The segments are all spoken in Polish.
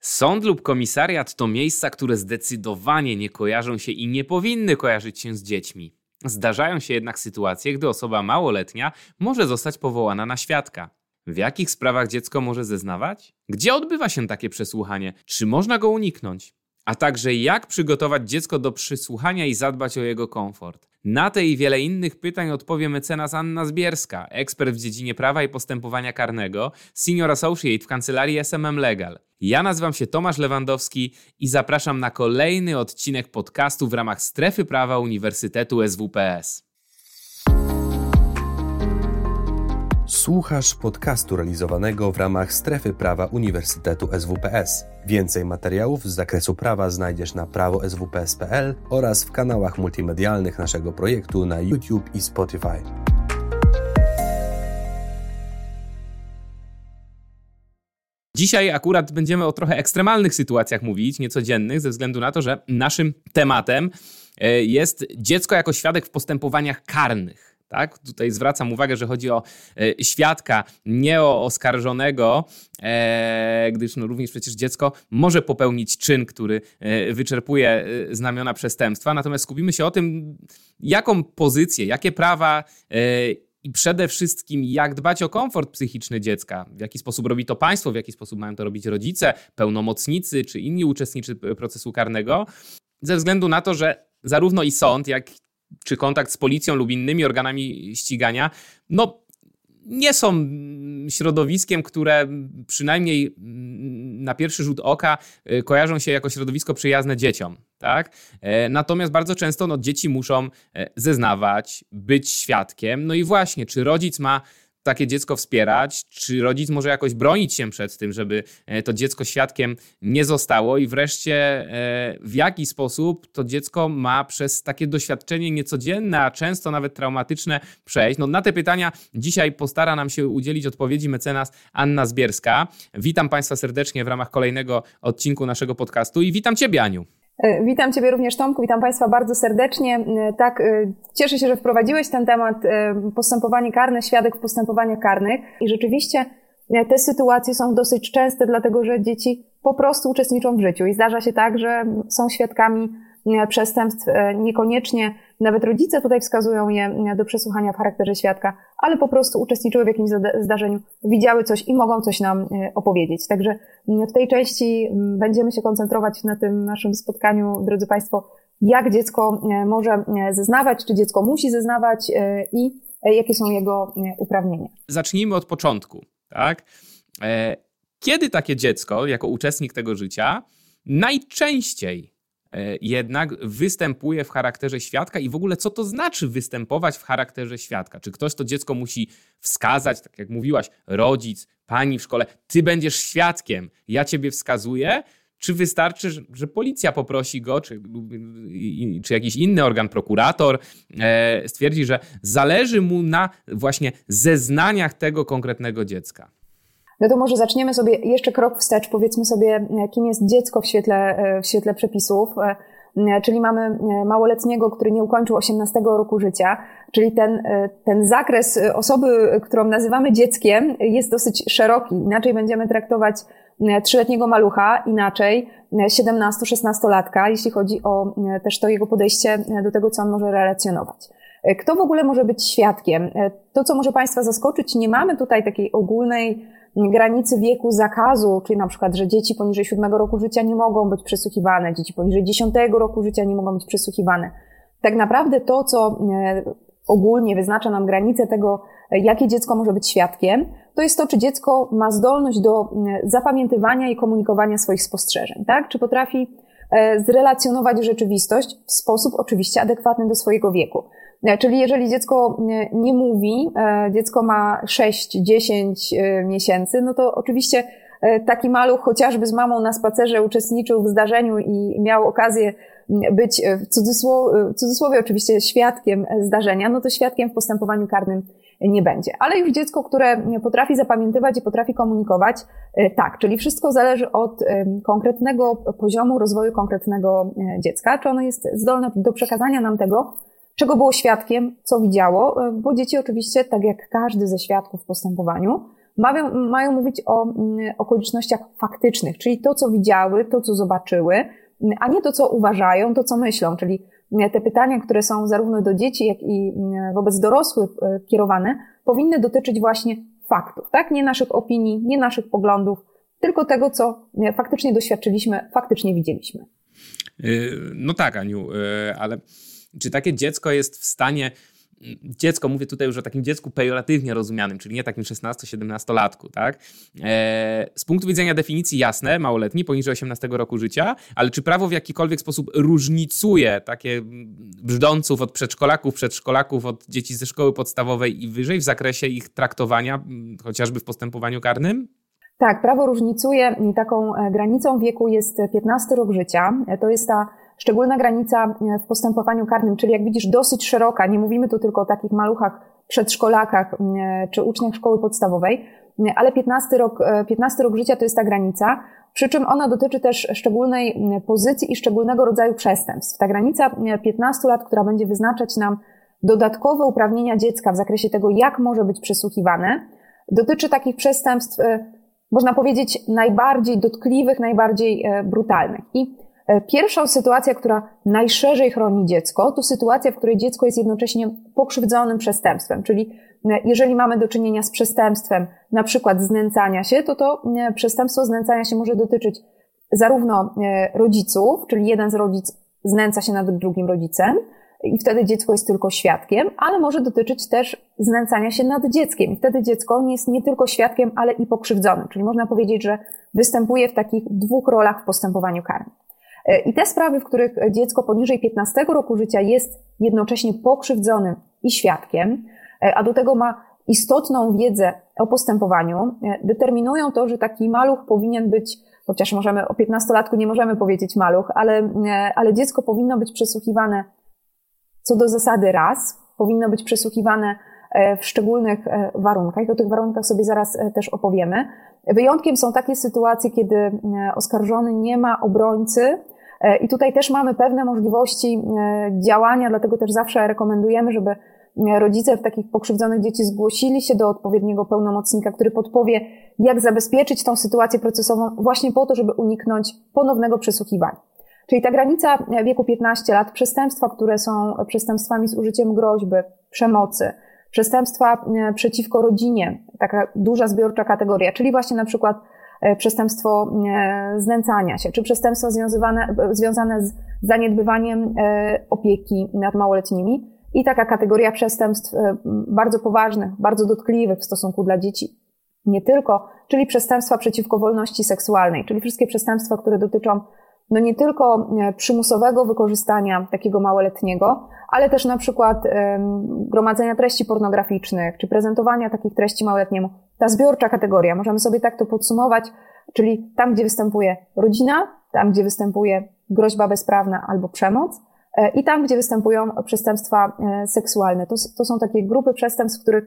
Sąd lub komisariat to miejsca, które zdecydowanie nie kojarzą się i nie powinny kojarzyć się z dziećmi. Zdarzają się jednak sytuacje, gdy osoba małoletnia może zostać powołana na świadka. W jakich sprawach dziecko może zeznawać? Gdzie odbywa się takie przesłuchanie? Czy można go uniknąć? A także jak przygotować dziecko do przysłuchania i zadbać o jego komfort? Na te i wiele innych pytań odpowie mecenas Anna Zbierska, ekspert w dziedzinie prawa i postępowania karnego, senior associate w kancelarii SMM Legal. Ja nazywam się Tomasz Lewandowski i zapraszam na kolejny odcinek podcastu w ramach Strefy Prawa Uniwersytetu SWPS. Słuchasz podcastu realizowanego w ramach Strefy Prawa Uniwersytetu SWPS. Więcej materiałów z zakresu prawa znajdziesz na prawoswps.pl oraz w kanałach multimedialnych naszego projektu na YouTube i Spotify. Dzisiaj akurat będziemy o trochę ekstremalnych sytuacjach mówić, niecodziennych, ze względu na to, że naszym tematem e, jest dziecko jako świadek w postępowaniach karnych. Tak? Tutaj zwracam uwagę, że chodzi o e, świadka, nie o oskarżonego, e, gdyż no, również przecież dziecko może popełnić czyn, który e, wyczerpuje znamiona przestępstwa. Natomiast skupimy się o tym, jaką pozycję, jakie prawa i przede wszystkim, jak dbać o komfort psychiczny dziecka, w jaki sposób robi to państwo, w jaki sposób mają to robić rodzice, pełnomocnicy czy inni uczestnicy procesu karnego, ze względu na to, że zarówno i sąd, jak czy kontakt z policją lub innymi organami ścigania, no nie są środowiskiem, które przynajmniej na pierwszy rzut oka y, kojarzą się jako środowisko przyjazne dzieciom. Tak? E, natomiast bardzo często no, dzieci muszą e, zeznawać, być świadkiem. No i właśnie, czy rodzic ma takie dziecko wspierać? Czy rodzic może jakoś bronić się przed tym, żeby e, to dziecko świadkiem nie zostało? I wreszcie, e, w jaki sposób to dziecko ma przez takie doświadczenie niecodzienne, a często nawet traumatyczne przejść? No, na te pytania dzisiaj postara nam się udzielić odpowiedzi mecenas Anna Zbierska. Witam Państwa serdecznie w ramach kolejnego odcinku naszego podcastu i witam Ciebie, Aniu. E, witam Ciebie również, Tomku, witam Państwa bardzo serdecznie. E, tak, e, cieszę się, że wprowadziłeś ten temat postępowanie karne, świadek w postępowaniach karnych i rzeczywiście te sytuacje są dosyć częste, dlatego że dzieci po prostu uczestniczą w życiu i zdarza się tak, że są świadkami przestępstw. Niekoniecznie nawet rodzice tutaj wskazują je e, do przesłuchania w charakterze świadka, ale po prostu uczestniczyły w jakimś zdarzeniu, widziały coś i mogą coś nam opowiedzieć. Także w tej części będziemy się koncentrować na tym naszym spotkaniu, drodzy Państwo, jak dziecko może zeznawać, czy dziecko musi zeznawać i jakie są jego uprawnienia. Zacznijmy od początku, tak? Kiedy takie dziecko, jako uczestnik tego życia, najczęściej E, jednak występuje w charakterze świadka i w ogóle co to znaczy występować w charakterze świadka? Czy ktoś to dziecko musi wskazać, tak jak mówiłaś, rodzic, pani w szkole, ty będziesz świadkiem, ja ciebie wskazuję, czy wystarczy, że, policja poprosi go, czy, czy jakiś inny organ, prokurator, e, stwierdzi, że zależy mu na właśnie zeznaniach tego konkretnego dziecka? No to może zaczniemy sobie jeszcze krok wstecz, powiedzmy sobie, e, kim jest dziecko w świetle, e, w świetle przepisów. E, czyli mamy małoletniego, który nie ukończył 18 roku życia, czyli ten, ten zakres osoby, którą nazywamy dzieckiem, jest dosyć szeroki. Inaczej będziemy traktować trzyletniego malucha, inaczej 17-16-latka, jeśli chodzi o też to jego podejście do tego, co on może relacjonować. Kto w ogóle może być świadkiem? To, co może Państwa zaskoczyć, nie mamy tutaj takiej ogólnej granicy wieku zakazu, czyli na przykład, że dzieci poniżej 7 roku życia nie mogą być przesłuchiwane, dzieci poniżej 10 roku życia nie mogą być przesłuchiwane. Tak naprawdę to, co e, ogólnie wyznacza nam granicę tego, jakie dziecko może być świadkiem, to jest to, czy dziecko ma zdolność do zapamiętywania i komunikowania swoich spostrzeżeń, tak? Czy potrafi e, zrelacjonować rzeczywistość w sposób oczywiście adekwatny do swojego wieku. E, czyli jeżeli dziecko nie mówi, e, dziecko ma 6-10 e, miesięcy, no to oczywiście taki maluch chociażby z mamą na spacerze uczestniczył w zdarzeniu i miał okazję być w cudzysłowie, w cudzysłowie oczywiście świadkiem zdarzenia, no to świadkiem w postępowaniu karnym nie będzie. Ale już dziecko, które potrafi zapamiętywać i potrafi komunikować, tak, czyli wszystko zależy od konkretnego poziomu rozwoju konkretnego dziecka, czy ono jest zdolne do przekazania nam tego, czego było świadkiem, co widziało, e, bo dzieci oczywiście, tak jak każdy ze świadków w postępowaniu, mają, mają mówić o mm, okolicznościach faktycznych, czyli to, co widziały, to, co zobaczyły, mm, a nie to, co uważają, to, co myślą, czyli mm, te pytania, które są zarówno do dzieci, jak i wobec dorosłych e, kierowane, powinny dotyczyć właśnie faktów, tak? Nie naszych opinii, nie naszych poglądów, tylko tego, co faktycznie doświadczyliśmy, faktycznie widzieliśmy. No tak, Aniu, ale czy takie dziecko jest w stanie dziecko, mówię tutaj już o takim dziecku pejoratywnie rozumianym, czyli nie takim 16-17-latku, tak? E, z punktu widzenia definicji jasne, małoletni, poniżej 18 roku życia, ale czy prawo w jakikolwiek sposób różnicuje takie brzdąców od przedszkolaków, przedszkolaków, od dzieci ze szkoły podstawowej i wyżej w zakresie ich traktowania, chociażby w postępowaniu karnym? Tak, prawo różnicuje taką e, granicą wieku jest 15 rok życia. E, to jest ta szczególna granica e, w postępowaniu karnym, czyli jak widzisz dosyć szeroka. Nie mówimy tu tylko o takich maluchach, przedszkolakach czy uczniach szkoły podstawowej, ale 15 rok, 15 rok życia to jest ta granica, przy czym ona dotyczy też szczególnej pozycji i szczególnego rodzaju przestępstw. Ta granica 15 lat, która będzie wyznaczać nam dodatkowe uprawnienia dziecka w zakresie tego, jak może być przesłuchiwane, dotyczy takich przestępstw można powiedzieć, najbardziej dotkliwych, najbardziej e, brutalnych. I e, pierwsza sytuacja, która najszerzej chroni dziecko, to sytuacja, w której dziecko jest jednocześnie pokrzywdzonym przestępstwem, czyli e, jeżeli mamy do czynienia z przestępstwem, na przykład znęcania się, to to przestępstwo znęcania się może dotyczyć zarówno rodziców, czyli jeden z rodzic znęca się nad drugim rodzicem, i wtedy dziecko jest tylko świadkiem, ale może dotyczyć też znęcania się nad dzieckiem. I wtedy dziecko nie jest nie tylko świadkiem, ale i pokrzywdzonym. Czyli można powiedzieć, że występuje w takich dwóch rolach w postępowaniu karnym. E, I te sprawy, w których dziecko poniżej 15 roku życia jest jednocześnie pokrzywdzonym i świadkiem, e, a do tego ma istotną wiedzę o postępowaniu, e, determinują to, że taki maluch powinien być, chociaż możemy o 15-latku nie możemy powiedzieć maluch, ale, ale dziecko powinno być przesłuchiwane co do zasady raz, powinno być przesłuchiwane w szczególnych warunkach. O tych warunkach sobie zaraz też opowiemy. Wyjątkiem są takie sytuacje, kiedy oskarżony nie ma obrońcy, i tutaj też mamy pewne możliwości działania, dlatego też zawsze rekomendujemy, żeby rodzice w takich pokrzywdzonych dzieci zgłosili się do odpowiedniego pełnomocnika, który podpowie, jak zabezpieczyć tą sytuację procesową właśnie po to, żeby uniknąć ponownego przesłuchiwania. Czyli ta granica wieku 15 lat, przestępstwa, które są przestępstwami z użyciem groźby, przemocy, przestępstwa e, przeciwko rodzinie, taka duża zbiorcza kategoria, czyli właśnie na przykład e, przestępstwo e, znęcania się, czy przestępstwa związane, związane z zaniedbywaniem opieki nad małoletnimi i taka kategoria przestępstw bardzo poważnych, bardzo dotkliwych w stosunku dla dzieci. Nie tylko, czyli przestępstwa przeciwko wolności seksualnej, czyli wszystkie przestępstwa, które dotyczą no nie tylko e, przymusowego wykorzystania takiego małoletniego, ale też na przykład gromadzenia treści pornograficznych, czy prezentowania takich treści małoletniemu. Ta zbiorcza kategoria, możemy sobie tak to podsumować, czyli tam, gdzie występuje rodzina, tam, gdzie występuje groźba bezprawna albo przemoc e, i tam, gdzie występują przestępstwa e, seksualne. To, to są takie grupy przestępstw, których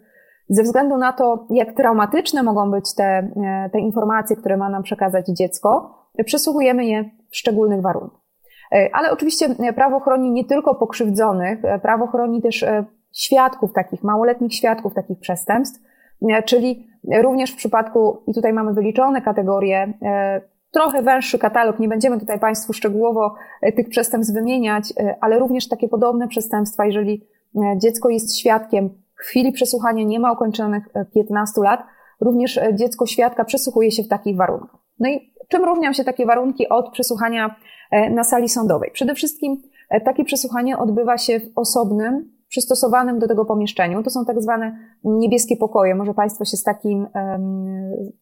ze względu na to, jak traumatyczne mogą być te, te informacje, które ma nam przekazać dziecko, przesłuchujemy je w szczególnych warunkach. E, ale oczywiście e, prawo chroni nie tylko pokrzywdzonych, e, prawo chroni też świadków takich, małoletnich świadków takich przestępstw, czyli również w przypadku, i tutaj mamy wyliczone kategorie, trochę węższy katalog, nie będziemy tutaj Państwu szczegółowo tych przestępstw wymieniać, ale również takie podobne przestępstwa, jeżeli dziecko jest świadkiem w chwili przesłuchania nie ma ukończonych 15 lat, również dziecko świadka przesłuchuje się w takich warunkach. No i Czym różnią się takie warunki od przesłuchania e, na sali sądowej? Przede wszystkim e, takie przesłuchanie odbywa się w osobnym, przystosowanym do tego pomieszczeniu. To są tak zwane niebieskie pokoje. Może Państwo się z takim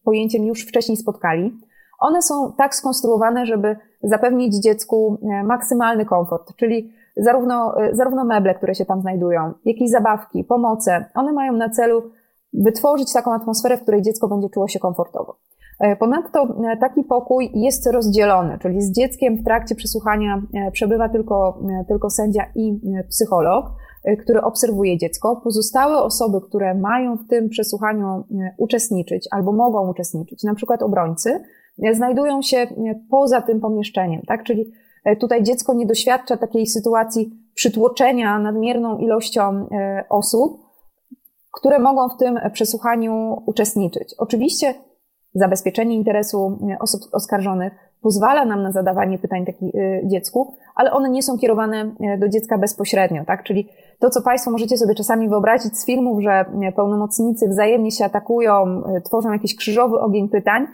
pojęciem już wcześniej spotkali. One są tak skonstruowane, żeby zapewnić dziecku e, maksymalny komfort, czyli zarówno, zarówno meble, które się tam znajdują, jak i zabawki, pomoce, one mają na celu wytworzyć taką atmosferę, w której dziecko będzie czuło się komfortowo. E, ponadto e, taki pokój jest rozdzielony, czyli z dzieckiem w trakcie przesłuchania e, przebywa tylko, tylko sędzia i psycholog, który obserwuje dziecko. Pozostałe osoby, które mają w tym przesłuchaniu uczestniczyć albo mogą uczestniczyć, na przykład obrońcy, znajdują się poza tym pomieszczeniem, tak? Czyli tutaj dziecko nie doświadcza takiej sytuacji przytłoczenia nadmierną ilością osób, które mogą w tym przesłuchaniu uczestniczyć. Oczywiście zabezpieczenie interesu osób oskarżonych pozwala nam na zadawanie pytań taki, y, dziecku, ale one nie są kierowane y, do dziecka bezpośrednio, tak? Czyli to, co Państwo możecie sobie czasami wyobrazić z filmów, że pełnomocnicy wzajemnie się atakują, tworzą jakiś krzyżowy ogień pytań,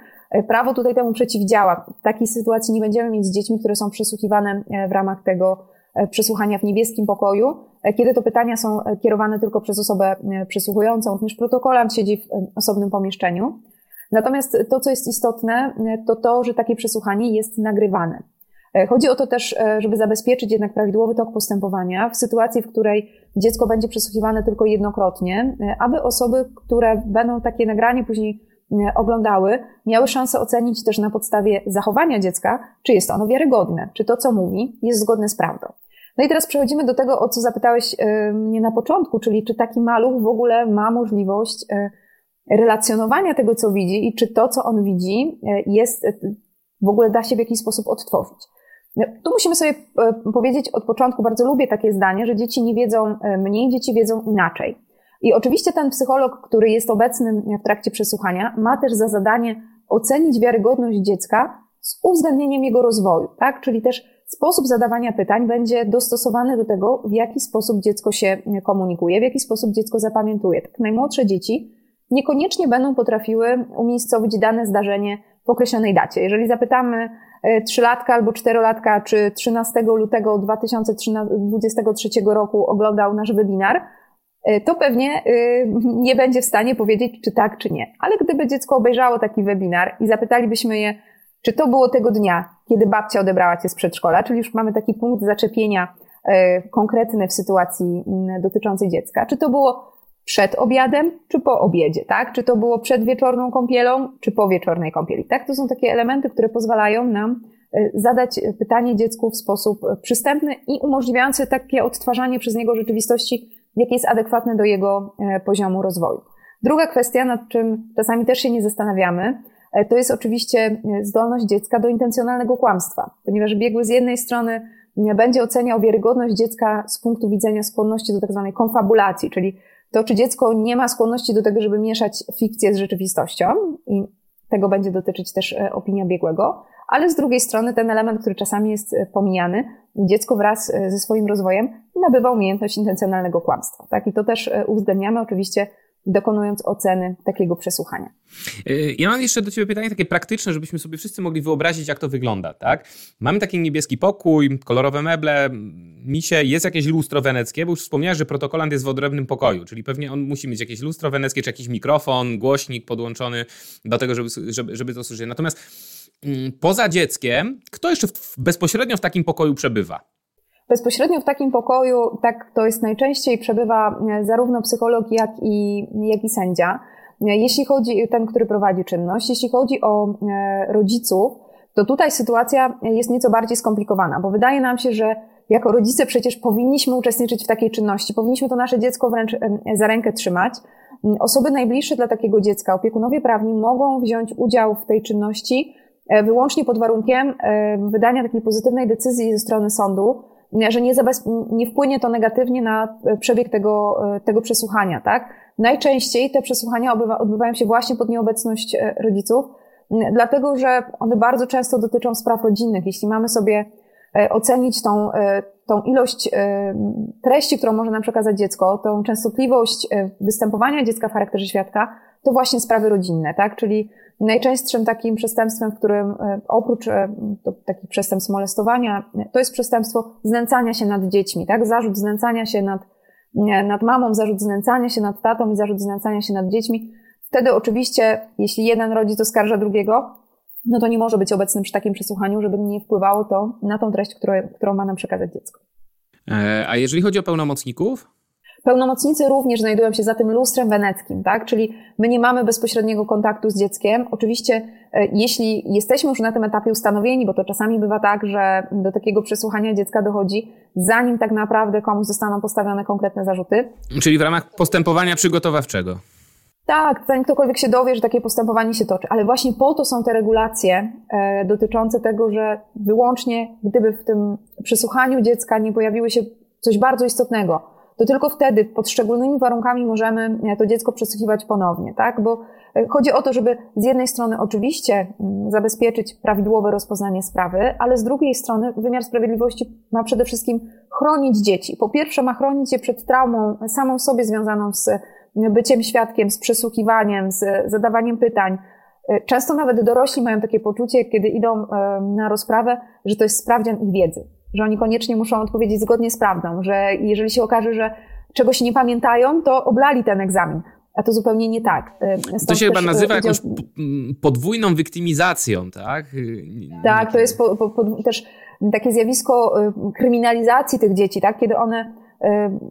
prawo tutaj temu przeciwdziała. Takiej sytuacji nie będziemy mieć z dziećmi, które są przesłuchiwane w ramach tego przesłuchania w niebieskim pokoju, kiedy to pytania są kierowane tylko przez osobę przesłuchującą, również protokolant siedzi w osobnym pomieszczeniu. Natomiast to, co jest istotne, to to, że takie przesłuchanie jest nagrywane. E, chodzi o to też, e, żeby zabezpieczyć jednak prawidłowy tok postępowania w sytuacji, w której dziecko będzie przesłuchiwane tylko jednokrotnie, e, aby osoby, które będą takie nagranie później oglądały, miały szansę ocenić też na podstawie zachowania dziecka, czy jest ono wiarygodne, czy to, co mówi, jest zgodne z prawdą. No i teraz przechodzimy do tego, o co zapytałeś mnie na początku, czyli czy taki maluch w ogóle ma możliwość relacjonowania tego, co widzi i czy to, co on widzi, e, jest, e, w ogóle da się w jakiś sposób odtworzyć. No, tu musimy sobie e, powiedzieć od początku, bardzo lubię takie zdanie, że dzieci nie wiedzą mniej, dzieci wiedzą inaczej. I oczywiście ten psycholog, który jest obecny w trakcie przesłuchania, ma też za zadanie ocenić wiarygodność dziecka z uwzględnieniem jego rozwoju, tak? Czyli też sposób zadawania pytań będzie dostosowany do tego, w jaki sposób dziecko się komunikuje, w jaki sposób dziecko zapamiętuje. Tak, najmłodsze dzieci niekoniecznie będą potrafiły umiejscowić dane zdarzenie w określonej dacie. Jeżeli zapytamy e, trzylatka albo czterolatka, czy 13 lutego 2023 roku oglądał nasz webinar, e, to pewnie e, nie będzie w stanie powiedzieć, czy tak, czy nie. Ale gdyby dziecko obejrzało taki webinar i zapytalibyśmy je, czy to było tego dnia, kiedy babcia odebrała cię z przedszkola, czyli już mamy taki punkt zaczepienia konkretny w sytuacji dotyczącej dziecka, czy to było przed obiadem, czy po obiedzie, tak? Czy to było przed wieczorną kąpielą, czy po wieczornej kąpieli, tak? To są takie elementy, które pozwalają nam e, zadać pytanie dziecku w sposób przystępny i umożliwiający takie odtwarzanie przez niego rzeczywistości, jakie jest adekwatne do jego poziomu rozwoju. Druga kwestia, nad czym czasami też się nie zastanawiamy, to jest oczywiście zdolność dziecka do intencjonalnego kłamstwa, ponieważ biegły z jednej strony będzie oceniał wiarygodność dziecka z punktu widzenia skłonności do tak zwanej konfabulacji, czyli to czy dziecko nie ma skłonności do tego, żeby mieszać fikcję z rzeczywistością i tego będzie dotyczyć też e, opinia biegłego, ale z drugiej strony ten element, który czasami jest e, pomijany, dziecko wraz e, ze swoim rozwojem nabywa umiejętność intencjonalnego kłamstwa. Tak? I to też uwzględniamy oczywiście dokonując oceny takiego przesłuchania. Y, ja mam jeszcze do Ciebie pytanie takie praktyczne, żebyśmy sobie wszyscy mogli wyobrazić, jak to wygląda. Tak? Mamy taki niebieski pokój, kolorowe meble, misie, jest jakieś lustro weneckie, bo już wspomniałeś, że protokolant jest w odrębnym pokoju, czyli pewnie on musi mieć jakieś lustro weneckie, czy jakiś mikrofon, głośnik podłączony do tego, żeby, żeby, żeby to słyszeć. Natomiast mm, poza dzieckiem, kto jeszcze w, bezpośrednio w takim pokoju przebywa? Bezpośrednio w takim pokoju, tak to jest najczęściej, przebywa e, zarówno psycholog, jak i, jak i sędzia. E, jeśli chodzi, ten, który prowadzi czynność, jeśli chodzi o e, rodziców, to tutaj sytuacja jest nieco bardziej skomplikowana, bo wydaje nam się, że jako rodzice przecież powinniśmy uczestniczyć w takiej czynności, powinniśmy to nasze dziecko wręcz za rękę trzymać. Osoby najbliższe dla takiego dziecka, opiekunowie prawni mogą wziąć udział w tej czynności wyłącznie pod warunkiem wydania takiej pozytywnej decyzji ze strony sądu, że nie, nie wpłynie to negatywnie na e, przebieg tego, e, tego przesłuchania, tak? Najczęściej te przesłuchania odbywają się właśnie pod nieobecność e, rodziców, dlatego że one bardzo często dotyczą spraw rodzinnych. Jeśli mamy sobie ocenić tą, tą ilość treści, którą może nam przekazać dziecko, tą częstotliwość występowania dziecka w charakterze świadka, to właśnie sprawy rodzinne, tak? Czyli Najczęstszym takim przestępstwem, w którym e, oprócz e, takich przestępstw molestowania, to jest przestępstwo znęcania się nad dziećmi, tak? Zarzut znęcania się nad, nad mamą, zarzut znęcania się nad tatą i zarzut znęcania się nad dziećmi. Wtedy oczywiście, jeśli jeden rodzic oskarża drugiego, no to nie może być obecny przy takim przesłuchaniu, żeby nie wpływało to na tą treść, którą, którą ma nam przekazać dziecko. E, a jeżeli chodzi o pełnomocników? Pełnomocnicy również znajdują się za tym lustrem weneckim, tak? Czyli my nie mamy bezpośredniego kontaktu z dzieckiem. Oczywiście, e, jeśli jesteśmy już na tym etapie ustanowieni, bo to czasami bywa tak, że do takiego przesłuchania dziecka dochodzi, zanim tak naprawdę komuś zostaną postawione konkretne zarzuty. Czyli w ramach postępowania przygotowawczego. Tak, zanim ktokolwiek się dowie, że takie postępowanie się toczy. Ale właśnie po to są te regulacje e, dotyczące tego, że wyłącznie gdyby w tym przesłuchaniu dziecka nie pojawiły się coś bardzo istotnego, to tylko wtedy pod szczególnymi warunkami możemy to dziecko przesłuchiwać ponownie, tak? Bo chodzi o to, żeby z jednej strony oczywiście mm, zabezpieczyć prawidłowe rozpoznanie sprawy, ale z drugiej strony wymiar sprawiedliwości ma przede wszystkim chronić dzieci. Po pierwsze ma chronić je przed traumą samą sobie związaną z byciem świadkiem, z przesłuchiwaniem, z zadawaniem pytań, E, często nawet dorośli mają takie poczucie, kiedy idą e, na rozprawę, że to jest sprawdzian ich wiedzy, że oni koniecznie muszą odpowiedzieć zgodnie z prawdą, że jeżeli się okaże, że czegoś nie pamiętają, to oblali ten egzamin. A to zupełnie nie tak. E, stąd to się chyba nazywa jakąś podwójną wyktymizacją, tak? Tak, to jest po, po, po, też takie zjawisko kryminalizacji tych dzieci, tak? Kiedy one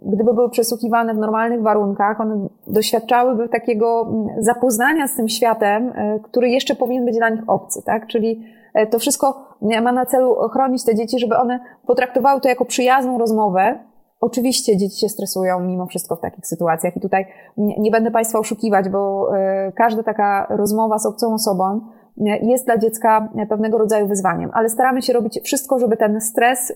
gdyby były przesłuchiwane w normalnych warunkach, one doświadczałyby takiego mm, zapoznania z tym światem, który jeszcze powinien być dla nich obcy, tak? Czyli to wszystko ma na celu chronić te dzieci, żeby one potraktowały to jako przyjazną rozmowę. Oczywiście dzieci się stresują mimo wszystko w takich sytuacjach i tutaj nie będę Państwa oszukiwać, bo e, każda taka rozmowa z obcą osobą jest dla dziecka pewnego rodzaju wyzwaniem, ale staramy się robić wszystko, żeby ten stres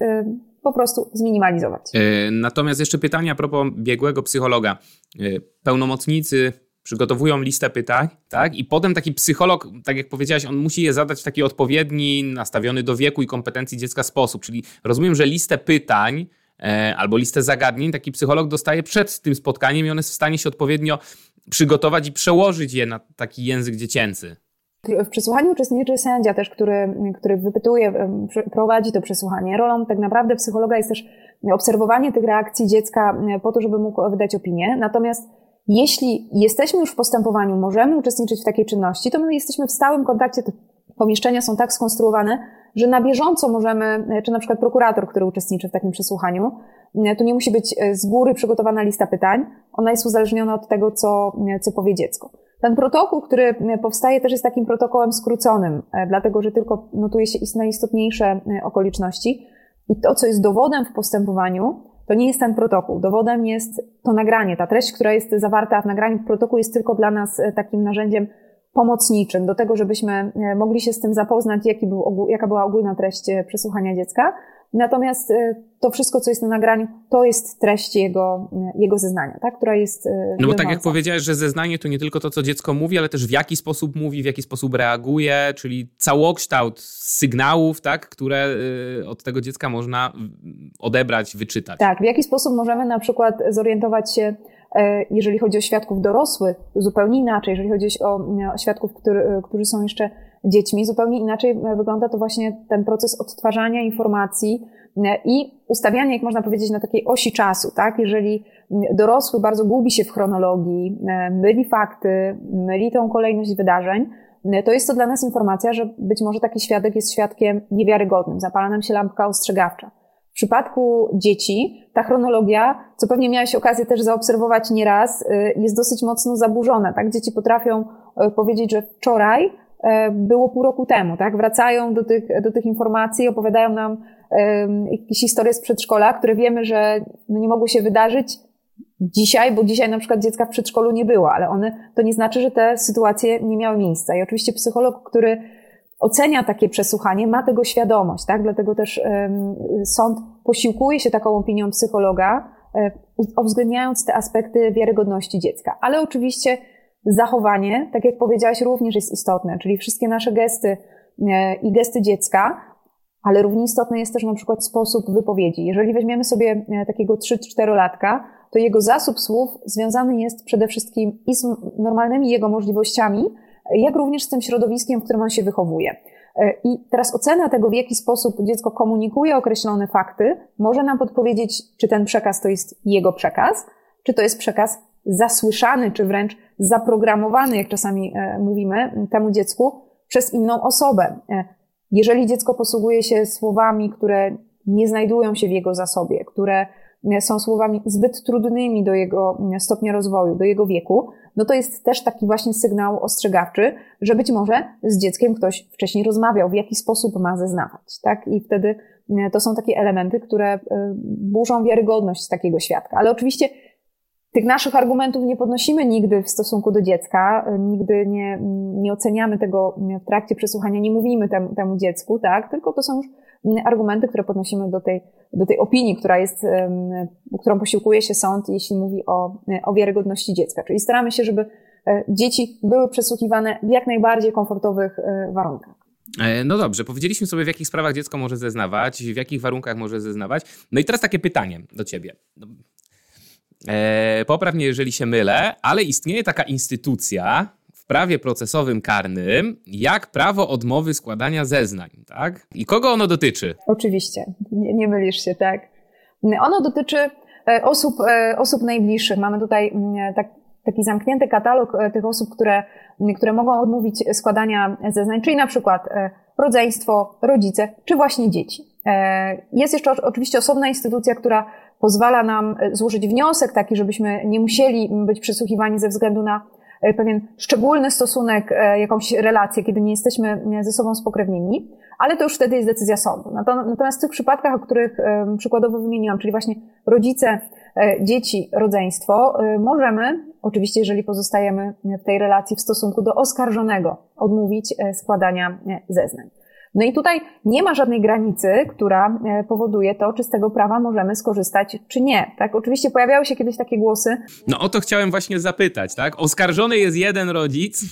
po prostu zminimalizować. E, natomiast jeszcze pytanie a propos biegłego psychologa. E, pełnomocnicy przygotowują listę pytań, tak? I potem taki psycholog, tak jak powiedziałaś, on musi je zadać w taki odpowiedni, nastawiony do wieku i kompetencji dziecka sposób. Czyli rozumiem, że listę pytań e, albo listę zagadnień taki psycholog dostaje przed tym spotkaniem i on jest w stanie się odpowiednio przygotować i przełożyć je na taki język dziecięcy. W przesłuchaniu uczestniczy sędzia też, który, który wypytuje, prowadzi to przesłuchanie. Rolą tak naprawdę psychologa jest też obserwowanie tych reakcji dziecka po to, żeby mógł wydać opinię. Natomiast jeśli jesteśmy już w postępowaniu, możemy uczestniczyć w takiej czynności, to my jesteśmy w stałym kontakcie. Te pomieszczenia są tak skonstruowane, że na bieżąco możemy, czy na przykład prokurator, który uczestniczy w takim przesłuchaniu, to nie musi być z góry przygotowana lista pytań. Ona jest uzależniona od tego, co, co powie dziecko. Ten protokół, który e, powstaje, też jest takim protokołem skróconym, e, dlatego że tylko notuje się najistotniejsze e, okoliczności. I to, co jest dowodem w postępowaniu, to nie jest ten protokół. Dowodem jest to nagranie. Ta treść, która jest zawarta w nagraniu protokół, jest tylko dla nas takim narzędziem pomocniczym do tego, żebyśmy mogli się z tym zapoznać, jaki był, jaka była ogólna treść przesłuchania dziecka. Natomiast y, to wszystko, co jest na nagraniu, to jest treść jego, jego zeznania, tak? która jest. No bo tak jak powiedziałeś, że zeznanie to nie tylko to, co dziecko mówi, ale też w jaki sposób mówi, w jaki sposób reaguje, czyli całokształt sygnałów, tak? które od tego dziecka można odebrać, wyczytać. Tak, w jaki sposób możemy na przykład zorientować się, e, jeżeli chodzi o świadków dorosłych, zupełnie inaczej, jeżeli chodzi o, o świadków, który, którzy są jeszcze dziećmi. Zupełnie inaczej e, wygląda to właśnie ten proces odtwarzania informacji e, i ustawiania ich, można powiedzieć, na takiej osi czasu, tak? Jeżeli dorosły bardzo gubi się w chronologii, e, myli fakty, myli tą kolejność wydarzeń, to jest to dla nas informacja, że być może taki świadek jest świadkiem niewiarygodnym. Zapala nam się lampka ostrzegawcza. W przypadku dzieci ta chronologia, co pewnie miałeś okazję też zaobserwować nieraz, jest dosyć mocno zaburzona. Tak? Dzieci potrafią powiedzieć, że wczoraj E, było pół roku temu, tak? Wracają do tych, do tych informacji, opowiadają nam jakieś historie z przedszkola, które wiemy, że no nie mogły się wydarzyć dzisiaj, bo dzisiaj na przykład dziecka w przedszkolu nie było, ale one, to nie znaczy, że te sytuacje nie miały miejsca. I oczywiście psycholog, który ocenia takie przesłuchanie, ma tego świadomość, tak? Dlatego też sąd posiłkuje się taką opinią psychologa, um, uwzględniając te aspekty wiarygodności dziecka. Ale oczywiście zachowanie, tak jak powiedziałaś, również jest istotne, czyli wszystkie nasze gesty e, i gesty dziecka, ale równie istotny jest też na przykład sposób wypowiedzi. Jeżeli weźmiemy sobie e, takiego 3-4-latka, to jego zasób słów związany jest przede wszystkim i z normalnymi jego możliwościami, jak również z tym środowiskiem, w którym on się wychowuje. E, I teraz ocena tego, w jaki sposób dziecko komunikuje określone fakty, może nam podpowiedzieć, czy ten przekaz to jest jego przekaz, czy to jest przekaz zasłyszany, czy wręcz zaprogramowany, jak czasami e, mówimy, temu dziecku przez inną osobę. E, jeżeli dziecko posługuje się słowami, które nie znajdują się w jego zasobie, które są słowami zbyt trudnymi do jego stopnia rozwoju, do jego wieku, no to jest też taki właśnie sygnał ostrzegawczy, że być może z dzieckiem ktoś wcześniej rozmawiał, w jaki sposób ma zeznawać, tak? I wtedy to są takie elementy, które burzą wiarygodność takiego świadka. Ale oczywiście tych naszych argumentów nie podnosimy nigdy w stosunku do dziecka, nigdy nie, nie oceniamy tego w trakcie przesłuchania, nie mówimy temu, temu dziecku, tak? Tylko to są już argumenty, które podnosimy do tej do tej opinii, która jest, którą posiłkuje się sąd, jeśli mówi o, o wiarygodności dziecka. Czyli staramy się, żeby dzieci były przesłuchiwane w jak najbardziej komfortowych warunkach. No dobrze, powiedzieliśmy sobie, w jakich sprawach dziecko może zeznawać, w jakich warunkach może zeznawać. No i teraz takie pytanie do ciebie. No, e, popraw mnie, jeżeli się mylę, ale istnieje taka instytucja prawie procesowym karnym, jak prawo odmowy składania zeznań, tak? I kogo ono dotyczy? Oczywiście, nie, nie mylisz się, tak. Ono dotyczy e, osób, e, osób najbliższych. Mamy tutaj mm, tak, taki zamknięty katalog e, tych osób, które, które mogą odmówić składania zeznań, czyli na przykład rodzeństwo, rodzice, czy właśnie dzieci. Jest jeszcze oczywiście osobna instytucja, która pozwala nam złożyć wniosek taki, żebyśmy nie musieli być przesłuchiwani ze względu na pewien szczególny stosunek, e, jakąś relację, kiedy nie jesteśmy ze sobą spokrewnieni, ale to już wtedy jest decyzja sądu. Natomiast w tych przypadkach, o których przykładowo wymieniłam, czyli właśnie rodzice, dzieci, rodzeństwo, możemy, oczywiście jeżeli pozostajemy w tej relacji w stosunku do oskarżonego, odmówić składania zeznań. No i tutaj nie ma żadnej granicy, która e, powoduje to, czy z tego prawa możemy skorzystać, czy nie. Tak? Oczywiście pojawiały się kiedyś takie głosy. No o to chciałem właśnie zapytać, tak? Oskarżony jest jeden rodzic.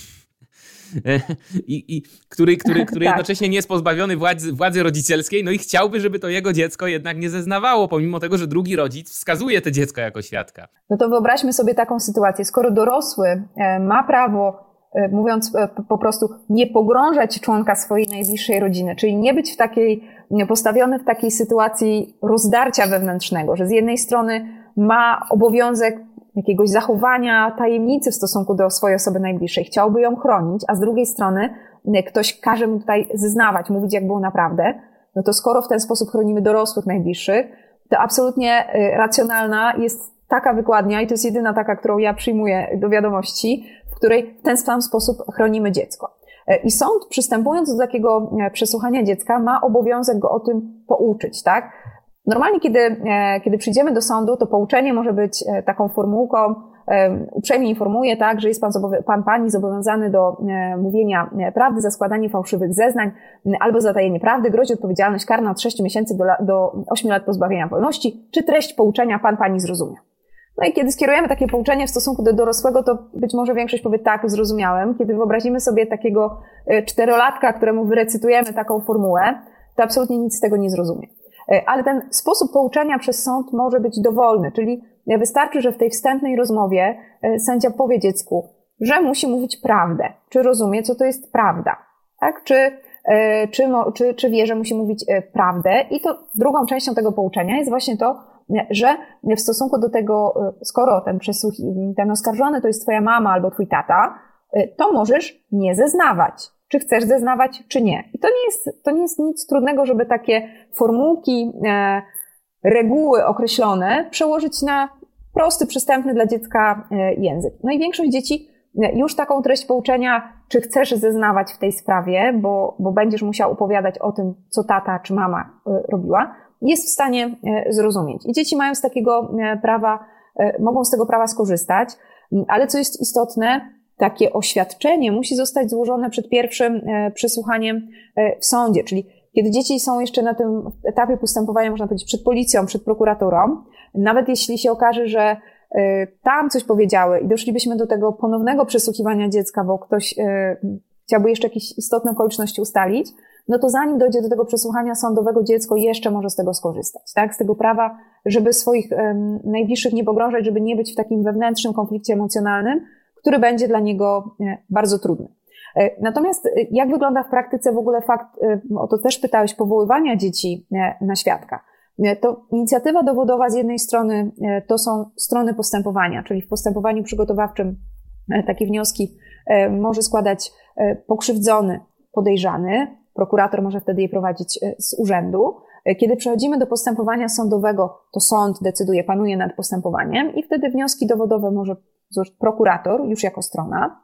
I, i, który, który, który tak. jednocześnie nie jest pozbawiony władzy, władzy rodzicielskiej, no i chciałby, żeby to jego dziecko jednak nie zeznawało, pomimo tego, że drugi rodzic wskazuje to dziecko jako świadka. No to wyobraźmy sobie taką sytuację. Skoro dorosły e, ma prawo E, mówiąc e, po prostu, nie pogrążać członka swojej najbliższej rodziny, czyli nie być w takiej, postawiony w takiej sytuacji rozdarcia wewnętrznego, że z jednej strony ma obowiązek jakiegoś zachowania tajemnicy w stosunku do swojej osoby najbliższej, chciałby ją chronić, a z drugiej strony ktoś każe mu tutaj zeznawać, mówić jak było naprawdę, no to skoro w ten sposób chronimy dorosłych najbliższych, to absolutnie e, racjonalna jest taka wykładnia i to jest jedyna taka, którą ja przyjmuję do wiadomości, której w ten sam sposób chronimy dziecko. E, I sąd, przystępując do takiego e, przesłuchania dziecka, ma obowiązek go o tym pouczyć, tak? Normalnie, kiedy, e, kiedy przyjdziemy do sądu, to pouczenie może być taką formułką, uprzejmie informuje, tak, że jest pan, pan pani zobowiązany do mówienia prawdy za składanie fałszywych zeznań albo zatajenie prawdy, grozi odpowiedzialność karna od 6 miesięcy do, do 8 lat pozbawienia wolności, czy treść pouczenia pan pani zrozumie. No i kiedy skierujemy takie pouczenie w stosunku do dorosłego, to być może większość powie tak, zrozumiałem. Kiedy wyobrazimy sobie takiego e, czterolatka, któremu wyrecytujemy taką formułę, to absolutnie nic z tego nie zrozumie. E, ale ten sposób pouczenia przez sąd może być dowolny, czyli wystarczy, że w tej wstępnej rozmowie e, sędzia powie dziecku, że musi mówić prawdę. Czy rozumie, co to jest prawda? Tak? Czy, czy, czy, czy wie, że musi mówić prawdę? I to drugą częścią tego pouczenia jest właśnie to, że w stosunku do tego, y, skoro ten przesłuch, ten oskarżony to jest twoja mama albo twój tata, y, to możesz nie zeznawać. Czy chcesz zeznawać, czy nie. I to nie jest, to nie jest nic trudnego, żeby takie formułki, e, reguły określone przełożyć na prosty, przystępny dla dziecka e, język. No i większość dzieci e, już taką treść pouczenia, czy chcesz zeznawać w tej sprawie, bo, bo będziesz musiał opowiadać o tym, co tata czy mama robiła, jest w stanie e, zrozumieć. I dzieci mają z takiego e, prawa, e, mogą z tego prawa skorzystać, ale co jest istotne, takie oświadczenie musi zostać złożone przed pierwszym przesłuchaniem w sądzie, czyli kiedy dzieci są jeszcze na tym etapie postępowania, można powiedzieć, przed policją, przed prokuraturą, nawet jeśli się okaże, że tam coś powiedziały i doszlibyśmy do tego ponownego przesłuchiwania dziecka, bo ktoś chciałby jeszcze jakieś istotne okoliczności ustalić, no to zanim dojdzie do tego przesłuchania sądowego, dziecko jeszcze może z tego skorzystać, tak? Z tego prawa, żeby swoich um, najbliższych nie pogrążać, żeby nie być w takim wewnętrznym konflikcie emocjonalnym, który będzie dla niego e, bardzo trudny. E, natomiast e, jak wygląda w praktyce w ogóle fakt, o to też pytałeś, powoływania dzieci na świadka? To inicjatywa dowodowa z jednej strony to są strony postępowania, czyli w postępowaniu przygotowawczym takie wnioski może składać pokrzywdzony, podejrzany, prokurator może wtedy je prowadzić e, z urzędu. E, kiedy przechodzimy do postępowania sądowego, to sąd decyduje, panuje nad postępowaniem i wtedy wnioski dowodowe może złożyć prokurator już jako strona,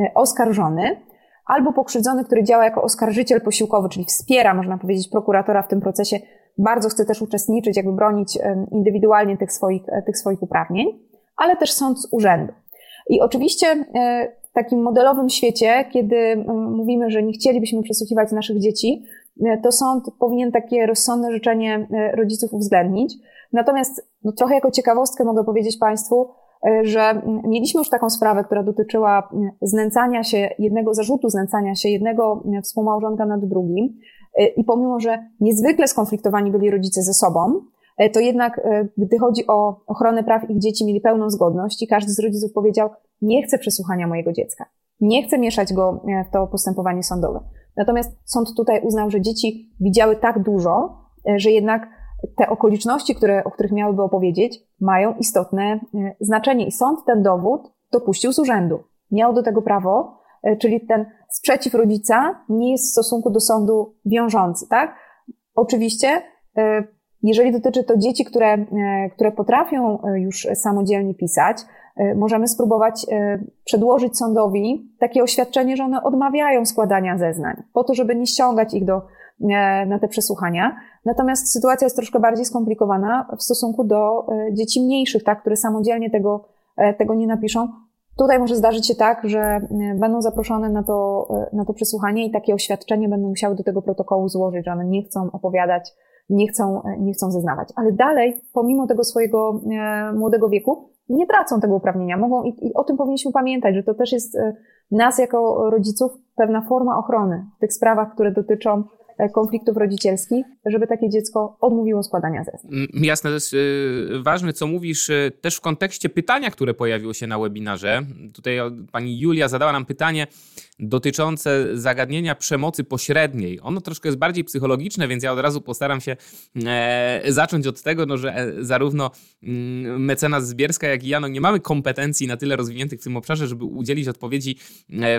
e, oskarżony, albo pokrzywdzony, który działa jako oskarżyciel posiłkowy, czyli wspiera, można powiedzieć, prokuratora w tym procesie, bardzo chce też uczestniczyć, jakby bronić indywidualnie tych swoich, tych swoich uprawnień, ale też sąd z urzędu. I oczywiście takim modelowym świecie, kiedy mówimy, że nie chcielibyśmy przesłuchiwać naszych dzieci, to sąd powinien takie rozsądne życzenie rodziców uwzględnić. Natomiast no, trochę jako ciekawostkę mogę powiedzieć Państwu, że mieliśmy już taką sprawę, która dotyczyła znęcania się jednego zarzutu, znęcania się jednego współmałżonka nad drugim. I pomimo, że niezwykle skonfliktowani byli rodzice ze sobą, E, to jednak, e, gdy chodzi o ochronę praw ich dzieci, mieli pełną zgodność i każdy z rodziców powiedział, nie chcę przesłuchania mojego dziecka. Nie chcę mieszać go e, w to postępowanie sądowe. Natomiast sąd tutaj uznał, że dzieci widziały tak dużo, że jednak te okoliczności, które, o których miałyby opowiedzieć, mają istotne znaczenie. I sąd ten dowód dopuścił z urzędu. Miał do tego prawo, czyli ten sprzeciw rodzica nie jest w stosunku do sądu wiążący, tak? Oczywiście jeżeli dotyczy to dzieci, które, e, które potrafią e, już samodzielnie pisać, e, możemy spróbować przedłożyć sądowi takie oświadczenie, że one odmawiają składania zeznań, po to, żeby nie ściągać ich do, na te przesłuchania. Natomiast sytuacja jest troszkę bardziej skomplikowana w stosunku do dzieci mniejszych, tak, które samodzielnie tego, tego nie napiszą. Tutaj może zdarzyć się tak, że będą zaproszone na to, na to przesłuchanie i takie oświadczenie będą musiały do tego protokołu złożyć, że one nie chcą opowiadać nie chcą, nie chcą zeznawać. Ale dalej, pomimo tego swojego e, młodego wieku, nie tracą tego uprawnienia. Mogą, i, i o tym powinniśmy pamiętać, że to też jest e, nas jako rodziców pewna forma ochrony w tych sprawach, które dotyczą konfliktów rodzicielskich, żeby takie dziecko odmówiło składania zeznań. Jasne, to jest e, ważne, co mówisz e, też w kontekście pytania, które pojawiło się na webinarze. Tutaj pani Julia zadała nam pytanie dotyczące zagadnienia przemocy pośredniej. Ono troszkę jest bardziej psychologiczne, więc ja od razu postaram się zacząć od tego, no, że zarówno mm, mecenas Zbierska, jak i ja no, nie mamy kompetencji na tyle rozwiniętych w tym obszarze, żeby udzielić odpowiedzi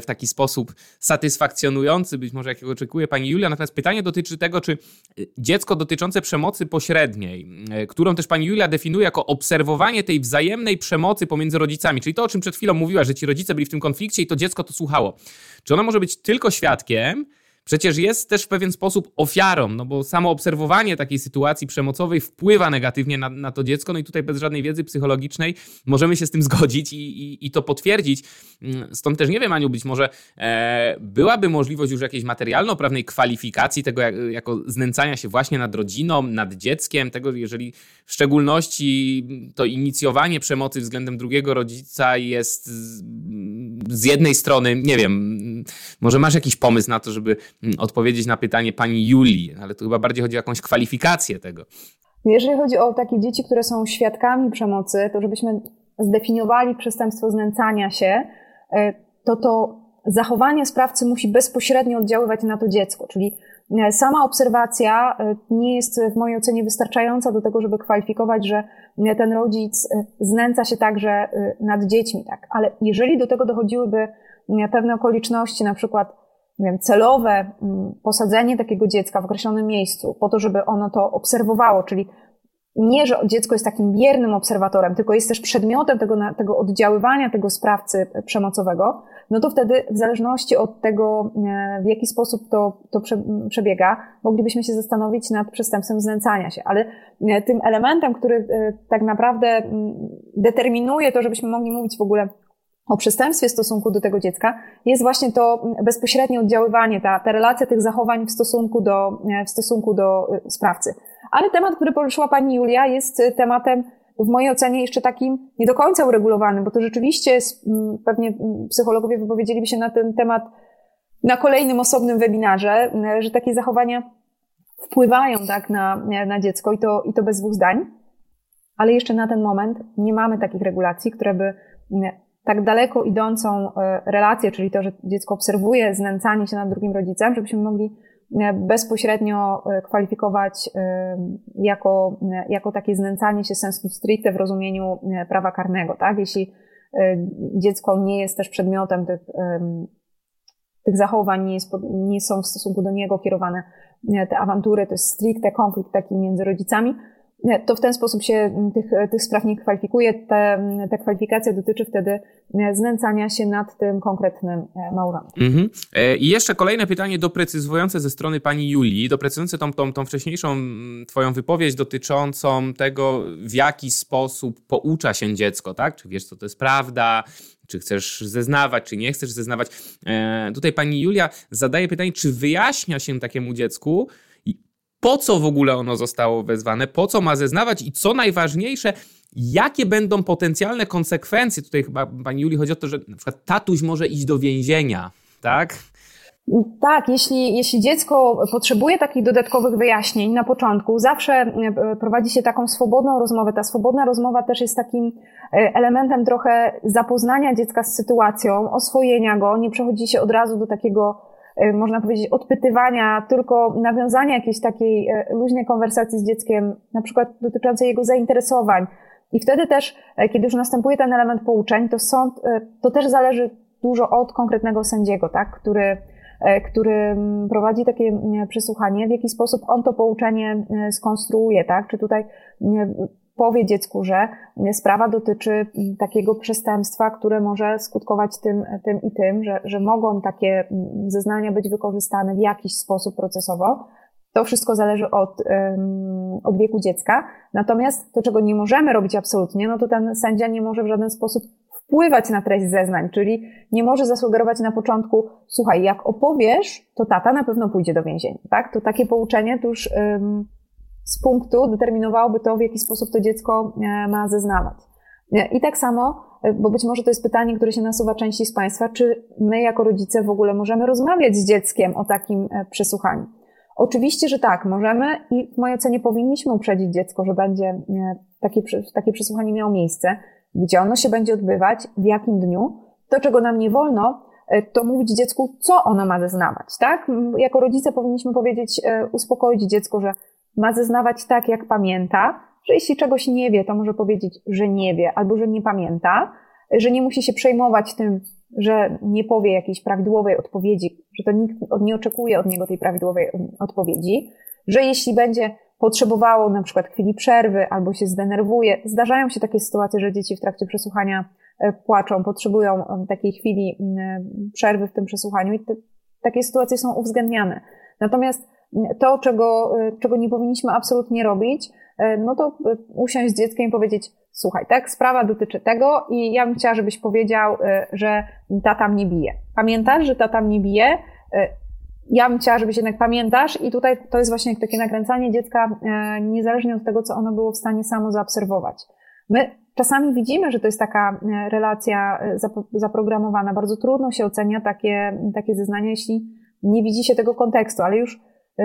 w taki sposób satysfakcjonujący, być może jakiego oczekuje pani Julia. Natomiast pytanie pytanie dotyczy tego, czy y, dziecko dotyczące przemocy pośredniej, y, którą też pani Julia definiuje jako obserwowanie tej wzajemnej przemocy pomiędzy rodzicami, czyli to, o czym przed chwilą mówiła, że ci rodzice byli w tym konflikcie i to dziecko to słuchało. Czy ona może być tylko świadkiem, przecież jest też w pewien sposób ofiarą, no bo samo obserwowanie takiej sytuacji przemocowej wpływa negatywnie na, na to dziecko, no i tutaj bez żadnej wiedzy psychologicznej możemy się z tym zgodzić i, i, i to potwierdzić. Mm, stąd też nie wiem, Aniu, być może e, byłaby możliwość już jakiejś materialno-prawnej kwalifikacji tego jak, jako znęcania się właśnie nad rodziną, nad dzieckiem, tego jeżeli w szczególności to inicjowanie przemocy względem drugiego rodzica jest z, z jednej strony, nie wiem, może masz jakiś pomysł na to, żeby odpowiedzieć na pytanie pani Julii, ale tu chyba bardziej chodzi o jakąś kwalifikację tego. Jeżeli chodzi o takie dzieci, które są świadkami przemocy, to żebyśmy zdefiniowali przestępstwo znęcania się, e, to to zachowanie sprawcy musi bezpośrednio oddziaływać na to dziecko, czyli e, sama obserwacja e, nie jest w mojej ocenie wystarczająca do tego, żeby kwalifikować, że ten rodzic znęca się także nad dziećmi, tak. Ale jeżeli do tego dochodziłyby pewne okoliczności, na przykład nie wiem, celowe mm, posadzenie takiego dziecka w określonym miejscu, po to, żeby ono to obserwowało, czyli nie, że dziecko jest takim biernym obserwatorem, tylko jest też przedmiotem tego, tego oddziaływania tego sprawcy przemocowego, no to wtedy w zależności od tego, e, w jaki sposób to, to przebiega, moglibyśmy się zastanowić nad przestępstwem znęcania się. Ale e, tym elementem, który e, tak naprawdę determinuje to, żebyśmy mogli mówić w ogóle o przestępstwie w stosunku do tego dziecka, jest właśnie to bezpośrednie oddziaływanie, ta, ta relacja tych zachowań w stosunku do, w stosunku do y, sprawcy. Ale temat, który poruszyła pani Julia, jest y, tematem w mojej ocenie jeszcze takim nie do końca uregulowanym, bo to rzeczywiście pewnie psychologowie wypowiedzieliby się na ten temat na kolejnym osobnym webinarze, że takie zachowania wpływają tak na, na dziecko i to, i to bez dwóch zdań. Ale jeszcze na ten moment nie mamy takich regulacji, które by tak daleko idącą e, relację, czyli to, że dziecko obserwuje znęcanie się nad drugim rodzicem, żebyśmy mogli e, bezpośrednio e, kwalifikować jako, jako takie znęcanie się sensu stricte w rozumieniu prawa karnego, tak? Jeśli dziecko nie jest też przedmiotem tych, tych zachowań, nie, jest, nie są w stosunku do niego kierowane te awantury, to jest stricte konflikt taki między rodzicami, to w ten sposób się tych, tych spraw nie kwalifikuje. Ta kwalifikacja dotyczy wtedy znęcania się nad tym konkretnym małżonkiem. Mhm. I jeszcze kolejne pytanie doprecyzowujące ze strony pani Julii, doprecyzujące tą, tą, tą wcześniejszą twoją wypowiedź dotyczącą tego, w jaki sposób poucza się dziecko, tak? Czy wiesz, co to jest prawda, czy chcesz zeznawać, czy nie chcesz zeznawać. E, tutaj pani Julia zadaje pytanie, czy wyjaśnia się takiemu dziecku, po co w ogóle ono zostało wezwane, po co ma zeznawać i co najważniejsze, jakie będą potencjalne konsekwencje. Tutaj chyba pani Julii chodzi o to, że na przykład tatuś może iść do więzienia, tak? Tak, jeśli, jeśli dziecko potrzebuje takich dodatkowych wyjaśnień na początku, zawsze e, prowadzi się taką swobodną rozmowę. Ta swobodna rozmowa też jest takim e, elementem trochę zapoznania dziecka z sytuacją, oswojenia go. Nie przechodzi się od razu do takiego, można powiedzieć, odpytywania, tylko nawiązania jakiejś takiej luźnej konwersacji z dzieckiem, na przykład dotyczącej jego zainteresowań. I wtedy też, kiedy już następuje ten element pouczeń, to sąd, to też zależy dużo od konkretnego sędziego, tak, który który mm, prowadzi takie mm, przesłuchanie, w jaki sposób on to pouczenie skonstruuje, tak? Czy tutaj powie dziecku, że sprawa dotyczy takiego przestępstwa, które może skutkować tym, tym i tym, że, że mogą takie zeznania być wykorzystane w jakiś sposób procesowo. To wszystko zależy od, od wieku dziecka. Natomiast to, czego nie możemy robić absolutnie, no to ten sędzia nie może w żaden sposób wpływać na treść zeznań, czyli nie może zasugerować na początku, słuchaj, jak opowiesz, to tata na pewno pójdzie do więzienia, tak? To takie pouczenie to już z punktu determinowałoby to, w jaki sposób to dziecko e, ma zeznawać. E, I tak samo, e, bo być może to jest pytanie, które się nasuwa części z Państwa, czy my jako rodzice w ogóle możemy rozmawiać z dzieckiem o takim przesłuchaniu? Oczywiście, że tak, możemy i w mojej ocenie powinniśmy uprzedzić dziecko, że będzie takie, takie przesłuchanie miało miejsce gdzie ono się będzie odbywać, w jakim dniu. To, czego nam nie wolno, to mówić dziecku, co ono ma zeznawać, tak? Jako rodzice powinniśmy powiedzieć, uspokoić dziecko, że ma zeznawać tak, jak pamięta, że jeśli czegoś nie wie, to może powiedzieć, że nie wie albo że nie pamięta, że nie musi się przejmować tym, że nie powie jakiejś prawidłowej odpowiedzi, że to nikt nie oczekuje od niego tej prawidłowej odpowiedzi, że jeśli będzie potrzebowało na przykład chwili przerwy albo się zdenerwuje. Zdarzają się takie sytuacje, że dzieci w trakcie przesłuchania e, płaczą, potrzebują e, takiej chwili przerwy w tym przesłuchaniu i te, takie sytuacje są uwzględniane. Natomiast to, czego, e, czego nie powinniśmy absolutnie robić, no to usiąść z dzieckiem i powiedzieć, słuchaj, tak, sprawa dotyczy tego i ja bym chciała, żebyś powiedział, że tata mnie bije. Pamiętasz, że tata mnie bije? ja bym chciała, żebyś jednak pamiętasz i tutaj to jest właśnie takie nakręcanie dziecka niezależnie od tego, co ono było w stanie samo zaobserwować. My czasami widzimy, że to jest taka relacja zaprogramowana. Bardzo trudno się ocenia takie, takie zeznania, jeśli nie widzi się tego kontekstu, ale już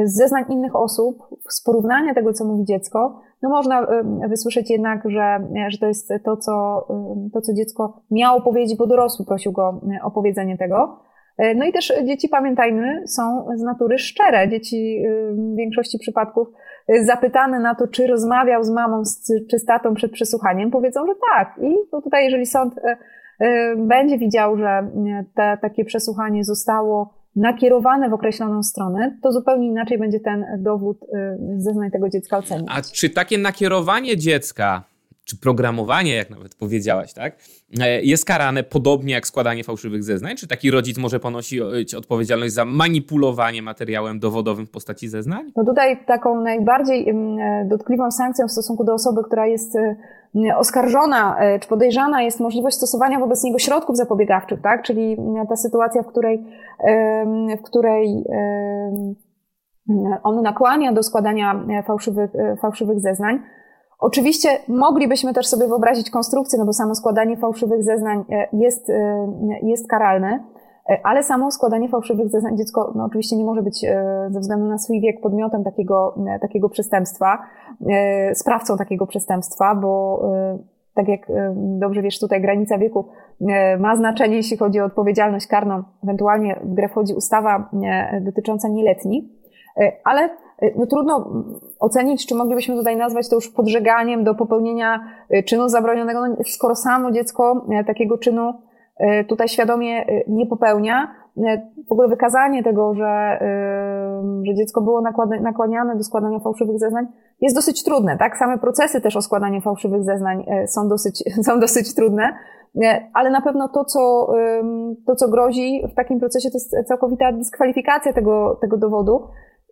z zeznań innych osób, z porównania tego, co mówi dziecko, no można wysłyszeć jednak, że, że to jest to co, to, co dziecko miało powiedzieć, bo dorosły prosił go o powiedzenie tego. E, no i też dzieci, pamiętajmy, są z natury szczere. Dzieci y, w większości przypadków y, zapytane na to, czy rozmawiał z mamą czy z tatą przed przesłuchaniem, powiedzą, że tak. I tutaj, jeżeli sąd y, będzie widział, że te, takie przesłuchanie zostało nakierowane w określoną stronę, to zupełnie inaczej będzie ten dowód zeznań tego dziecka oceniać. A czy takie nakierowanie dziecka czy programowanie, jak nawet powiedziałaś, tak, e, jest karane podobnie jak składanie fałszywych zeznań? Czy taki rodzic może ponosić odpowiedzialność za manipulowanie materiałem dowodowym w postaci zeznań? No tutaj taką najbardziej e, dotkliwą sankcją w stosunku do osoby, która jest e, oskarżona czy podejrzana jest możliwość stosowania wobec niego środków zapobiegawczych, tak? Czyli ta sytuacja, w której, w której on nakłania do składania fałszywych, fałszywych zeznań. Oczywiście moglibyśmy też sobie wyobrazić konstrukcję, no bo samo składanie fałszywych zeznań e, jest, e, jest karalne, e, ale samo składanie fałszywych zeznań dziecko no oczywiście nie może być ze względu na swój wiek podmiotem takiego, takiego przestępstwa, sprawcą takiego przestępstwa, bo tak jak dobrze wiesz, tutaj granica wieku ma znaczenie, jeśli chodzi o odpowiedzialność karną. Ewentualnie w grę wchodzi ustawa dotycząca nieletnich, ale no trudno ocenić, czy moglibyśmy tutaj nazwać to już podżeganiem do popełnienia czynu zabronionego, no, skoro samo dziecko takiego czynu tutaj świadomie nie popełnia, w ogóle wykazanie tego, że, że dziecko było nakłaniane do składania fałszywych zeznań jest dosyć trudne, tak? Same procesy też o składanie fałszywych zeznań są dosyć, są dosyć trudne, ale na pewno to, co, to, co grozi w takim procesie, to jest całkowita dyskwalifikacja tego, tego dowodu,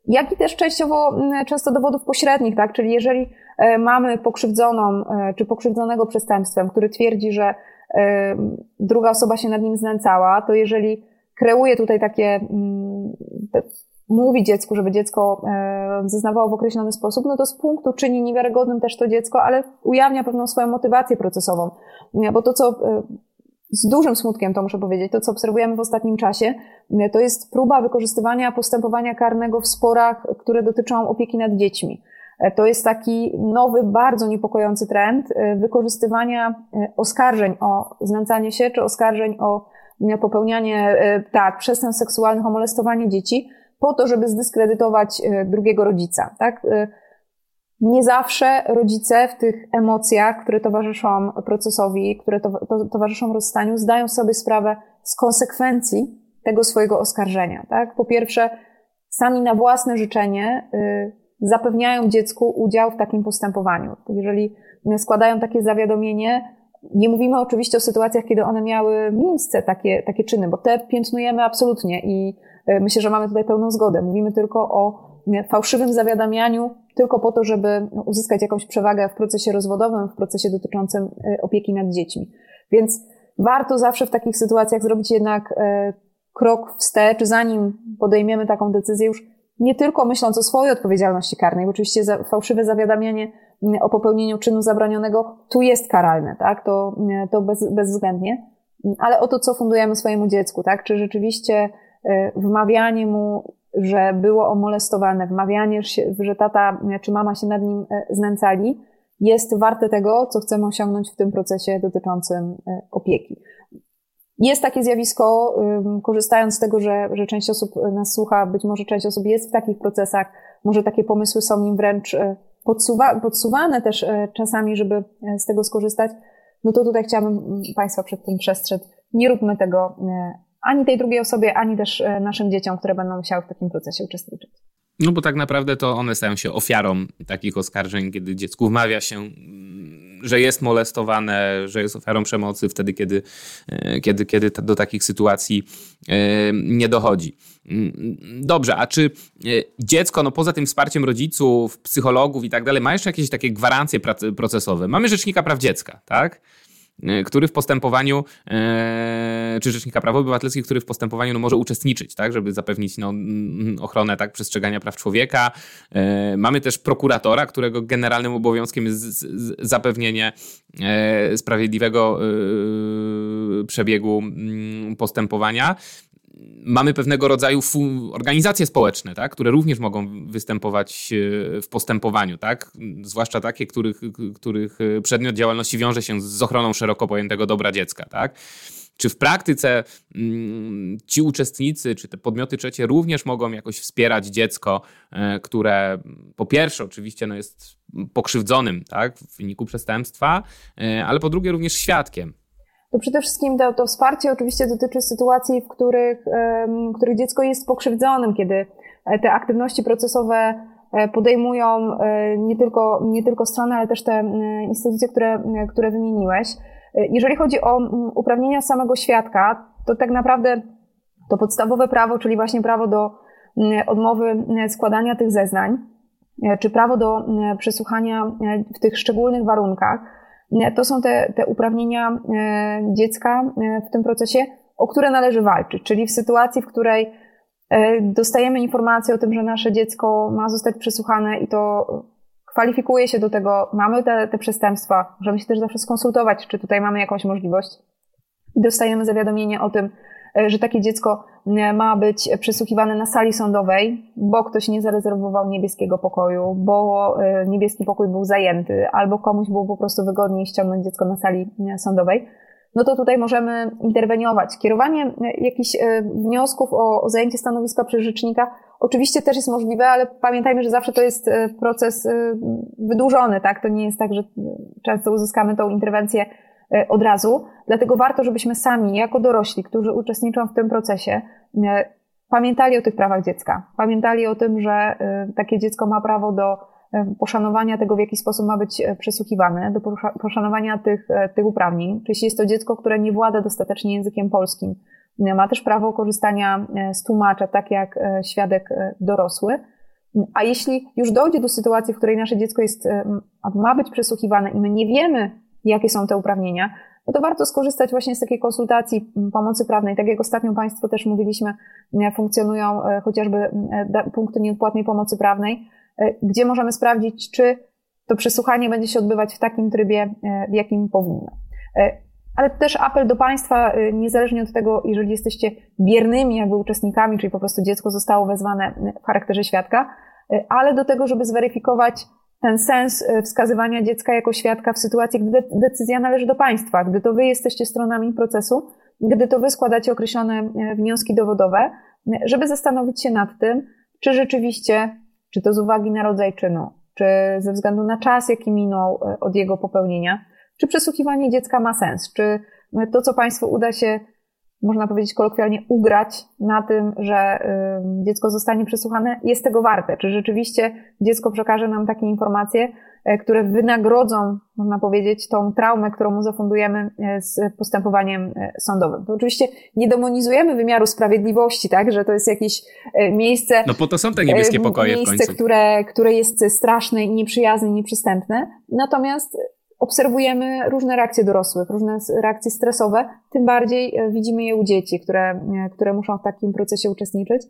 jak i też częściowo często dowodów pośrednich, tak? Czyli jeżeli e, mamy pokrzywdzoną e, czy pokrzywdzonego przestępstwem, który twierdzi, że e, druga osoba się nad nim znęcała, to jeżeli kreuje tutaj takie, mówi dziecku, żeby dziecko zeznawało w określony sposób, no to z punktu czyni niewiarygodnym też to dziecko, ale ujawnia pewną swoją motywację procesową. Bo to, co z dużym smutkiem to muszę powiedzieć, to co obserwujemy w ostatnim czasie, to jest próba wykorzystywania postępowania karnego w sporach, które dotyczą opieki nad dziećmi. To jest taki nowy, bardzo niepokojący trend e, wykorzystywania e, oskarżeń o znęcanie się, czy oskarżeń o popełnianie, e, tak, przestępstw seksualnych, o molestowanie dzieci, po to, żeby zdyskredytować drugiego rodzica, tak? nie zawsze rodzice w tych emocjach, które towarzyszą procesowi, które to, to, towarzyszą rozstaniu, zdają sobie sprawę z konsekwencji tego swojego oskarżenia. Tak? Po pierwsze, sami na własne życzenie zapewniają dziecku udział w takim postępowaniu. Jeżeli składają takie zawiadomienie, nie mówimy oczywiście o sytuacjach, kiedy one miały miejsce, takie, takie czyny, bo te piętnujemy absolutnie i y, myślę, że mamy tutaj pełną zgodę. Mówimy tylko o fałszywym zawiadamianiu tylko po to, żeby uzyskać jakąś przewagę w procesie rozwodowym, w procesie dotyczącym e, opieki nad dziećmi. Więc warto zawsze w takich sytuacjach zrobić jednak e, krok wstecz, zanim podejmiemy taką decyzję już nie tylko myśląc o swojej odpowiedzialności karnej, bo oczywiście fałszywe zawiadamianie o popełnieniu czynu zabronionego tu jest karalne, tak? To, to bez, bezwzględnie, ale o to, co fundujemy swojemu dziecku, tak? Czy rzeczywiście e, wmawianie mu że było omolestowane, wmawianie, że tata czy mama się nad nim e, znęcali, jest warte tego, co chcemy osiągnąć w tym procesie dotyczącym e, opieki. Jest takie zjawisko, korzystając z tego, że, że część osób nas słucha, być może część osób jest w takich procesach, może takie pomysły są im wręcz e, podsuwa, podsuwane też czasami, żeby z tego skorzystać, no to tutaj chciałabym Państwa przed tym przestrzec. Nie róbmy tego ani tej drugiej osobie, ani też e, naszym dzieciom, które będą musiały w takim procesie uczestniczyć. No bo tak naprawdę to one stają się ofiarą takich oskarżeń, kiedy dziecku wmawia się, mm, że jest molestowane, że jest ofiarą przemocy wtedy, kiedy, e, kiedy, kiedy do takich sytuacji e, nie dochodzi. Mm, dobrze, a czy dziecko, no poza tym wsparciem rodziców, psychologów i tak dalej, ma jeszcze jakieś takie gwarancje procesowe? Mamy Rzecznika Praw Dziecka, tak? E, który w postępowaniu, e, czy Rzecznika Praw Obywatelskich, który w postępowaniu no, może uczestniczyć, tak, żeby zapewnić no, ochronę tak, przestrzegania praw człowieka. E, mamy też prokuratora, którego generalnym obowiązkiem jest zapewnienie sprawiedliwego przebiegu postępowania mamy pewnego rodzaju organizacje społeczne, tak, które również mogą występować e, w postępowaniu, tak? zwłaszcza takie, których, których e, przedmiot działalności wiąże się z ochroną szeroko pojętego dobra dziecka. Tak? Czy w praktyce mm, ci uczestnicy, czy te podmioty trzecie również mogą jakoś wspierać dziecko, e, które po pierwsze oczywiście no jest pokrzywdzonym tak, w wyniku przestępstwa, ale po drugie również świadkiem to przede wszystkim to, to wsparcie oczywiście dotyczy sytuacji, w których, w których dziecko jest pokrzywdzonym, kiedy e, te aktywności procesowe e, podejmują e, nie tylko, nie tylko strony, ale też te instytucje, które, które wymieniłeś. Jeżeli chodzi o uprawnienia samego świadka, to tak naprawdę to podstawowe prawo, czyli właśnie prawo do odmowy składania tych zeznań, czy prawo do przesłuchania w tych szczególnych warunkach, to są te, te uprawnienia e, dziecka e, w tym procesie, o które należy walczyć. Czyli w sytuacji, w której e, dostajemy informację o tym, że nasze dziecko ma zostać przesłuchane i to kwalifikuje się do tego, mamy te, te przestępstwa, możemy się też zawsze skonsultować, czy tutaj mamy jakąś możliwość. I dostajemy zawiadomienie o tym, że takie dziecko e, ma być przesłuchiwane na sali sądowej, bo ktoś nie zarezerwował niebieskiego pokoju, bo e, niebieski pokój był zajęty, albo komuś było po prostu wygodniej ściągnąć dziecko na sali sądowej, no to tutaj możemy interweniować. Kierowanie jakichś wniosków o zajęcie stanowiska przez rzecznika oczywiście też jest możliwe, ale pamiętajmy, że zawsze to jest proces wydłużony, tak? To nie jest tak, że często uzyskamy tą interwencję od razu. Dlatego warto, żebyśmy sami, jako dorośli, którzy uczestniczą w tym procesie, pamiętali o tych prawach dziecka. Pamiętali o tym, że takie dziecko ma prawo do poszanowania tego, w jaki sposób ma być przesłuchiwane, do poszanowania tych, tych uprawnień. Czyli jeśli jest to dziecko, które nie włada dostatecznie językiem polskim, ma też prawo korzystania z tłumacza, tak jak świadek dorosły. A jeśli już dojdzie do sytuacji, w której nasze dziecko jest, ma być przesłuchiwane i my nie wiemy, jakie są te uprawnienia, no to warto skorzystać właśnie z takiej konsultacji pomocy prawnej. Tak jak ostatnio Państwo też mówiliśmy, funkcjonują e, chociażby e, punkty nieodpłatnej pomocy prawnej, e, gdzie możemy sprawdzić, czy to przesłuchanie będzie się odbywać w takim trybie, w jakim powinno. Ale też apel do Państwa, niezależnie od tego, jeżeli jesteście biernymi jakby uczestnikami, czyli po prostu dziecko zostało wezwane w charakterze świadka, ale do tego, żeby zweryfikować ten sens e, wskazywania dziecka jako świadka w sytuacji, gdy decyzja należy do państwa, gdy to wy jesteście stronami procesu, gdy to wy składacie określone e, wnioski dowodowe, e, żeby zastanowić się nad tym, czy rzeczywiście, czy to z uwagi na rodzaj czynu, czy ze względu na czas, jaki minął od jego popełnienia, czy przesłuchiwanie dziecka ma sens, czy to, co państwu uda się można powiedzieć kolokwialnie, ugrać na tym, że dziecko zostanie przesłuchane, jest tego warte. Czy rzeczywiście dziecko przekaże nam takie informacje, e, które wynagrodzą, można powiedzieć, tą traumę, którą mu zafundujemy e, z postępowaniem e, sądowym. To oczywiście nie demonizujemy wymiaru sprawiedliwości, tak, że to jest jakieś miejsce. No po to są te niebieskie pokoje miejsce, w końcu. Które, które jest straszne i nieprzyjazne i nieprzystępne. Natomiast obserwujemy różne reakcje dorosłych, różne reakcje stresowe, tym bardziej e, widzimy je u dzieci, które, e, które muszą w takim procesie uczestniczyć.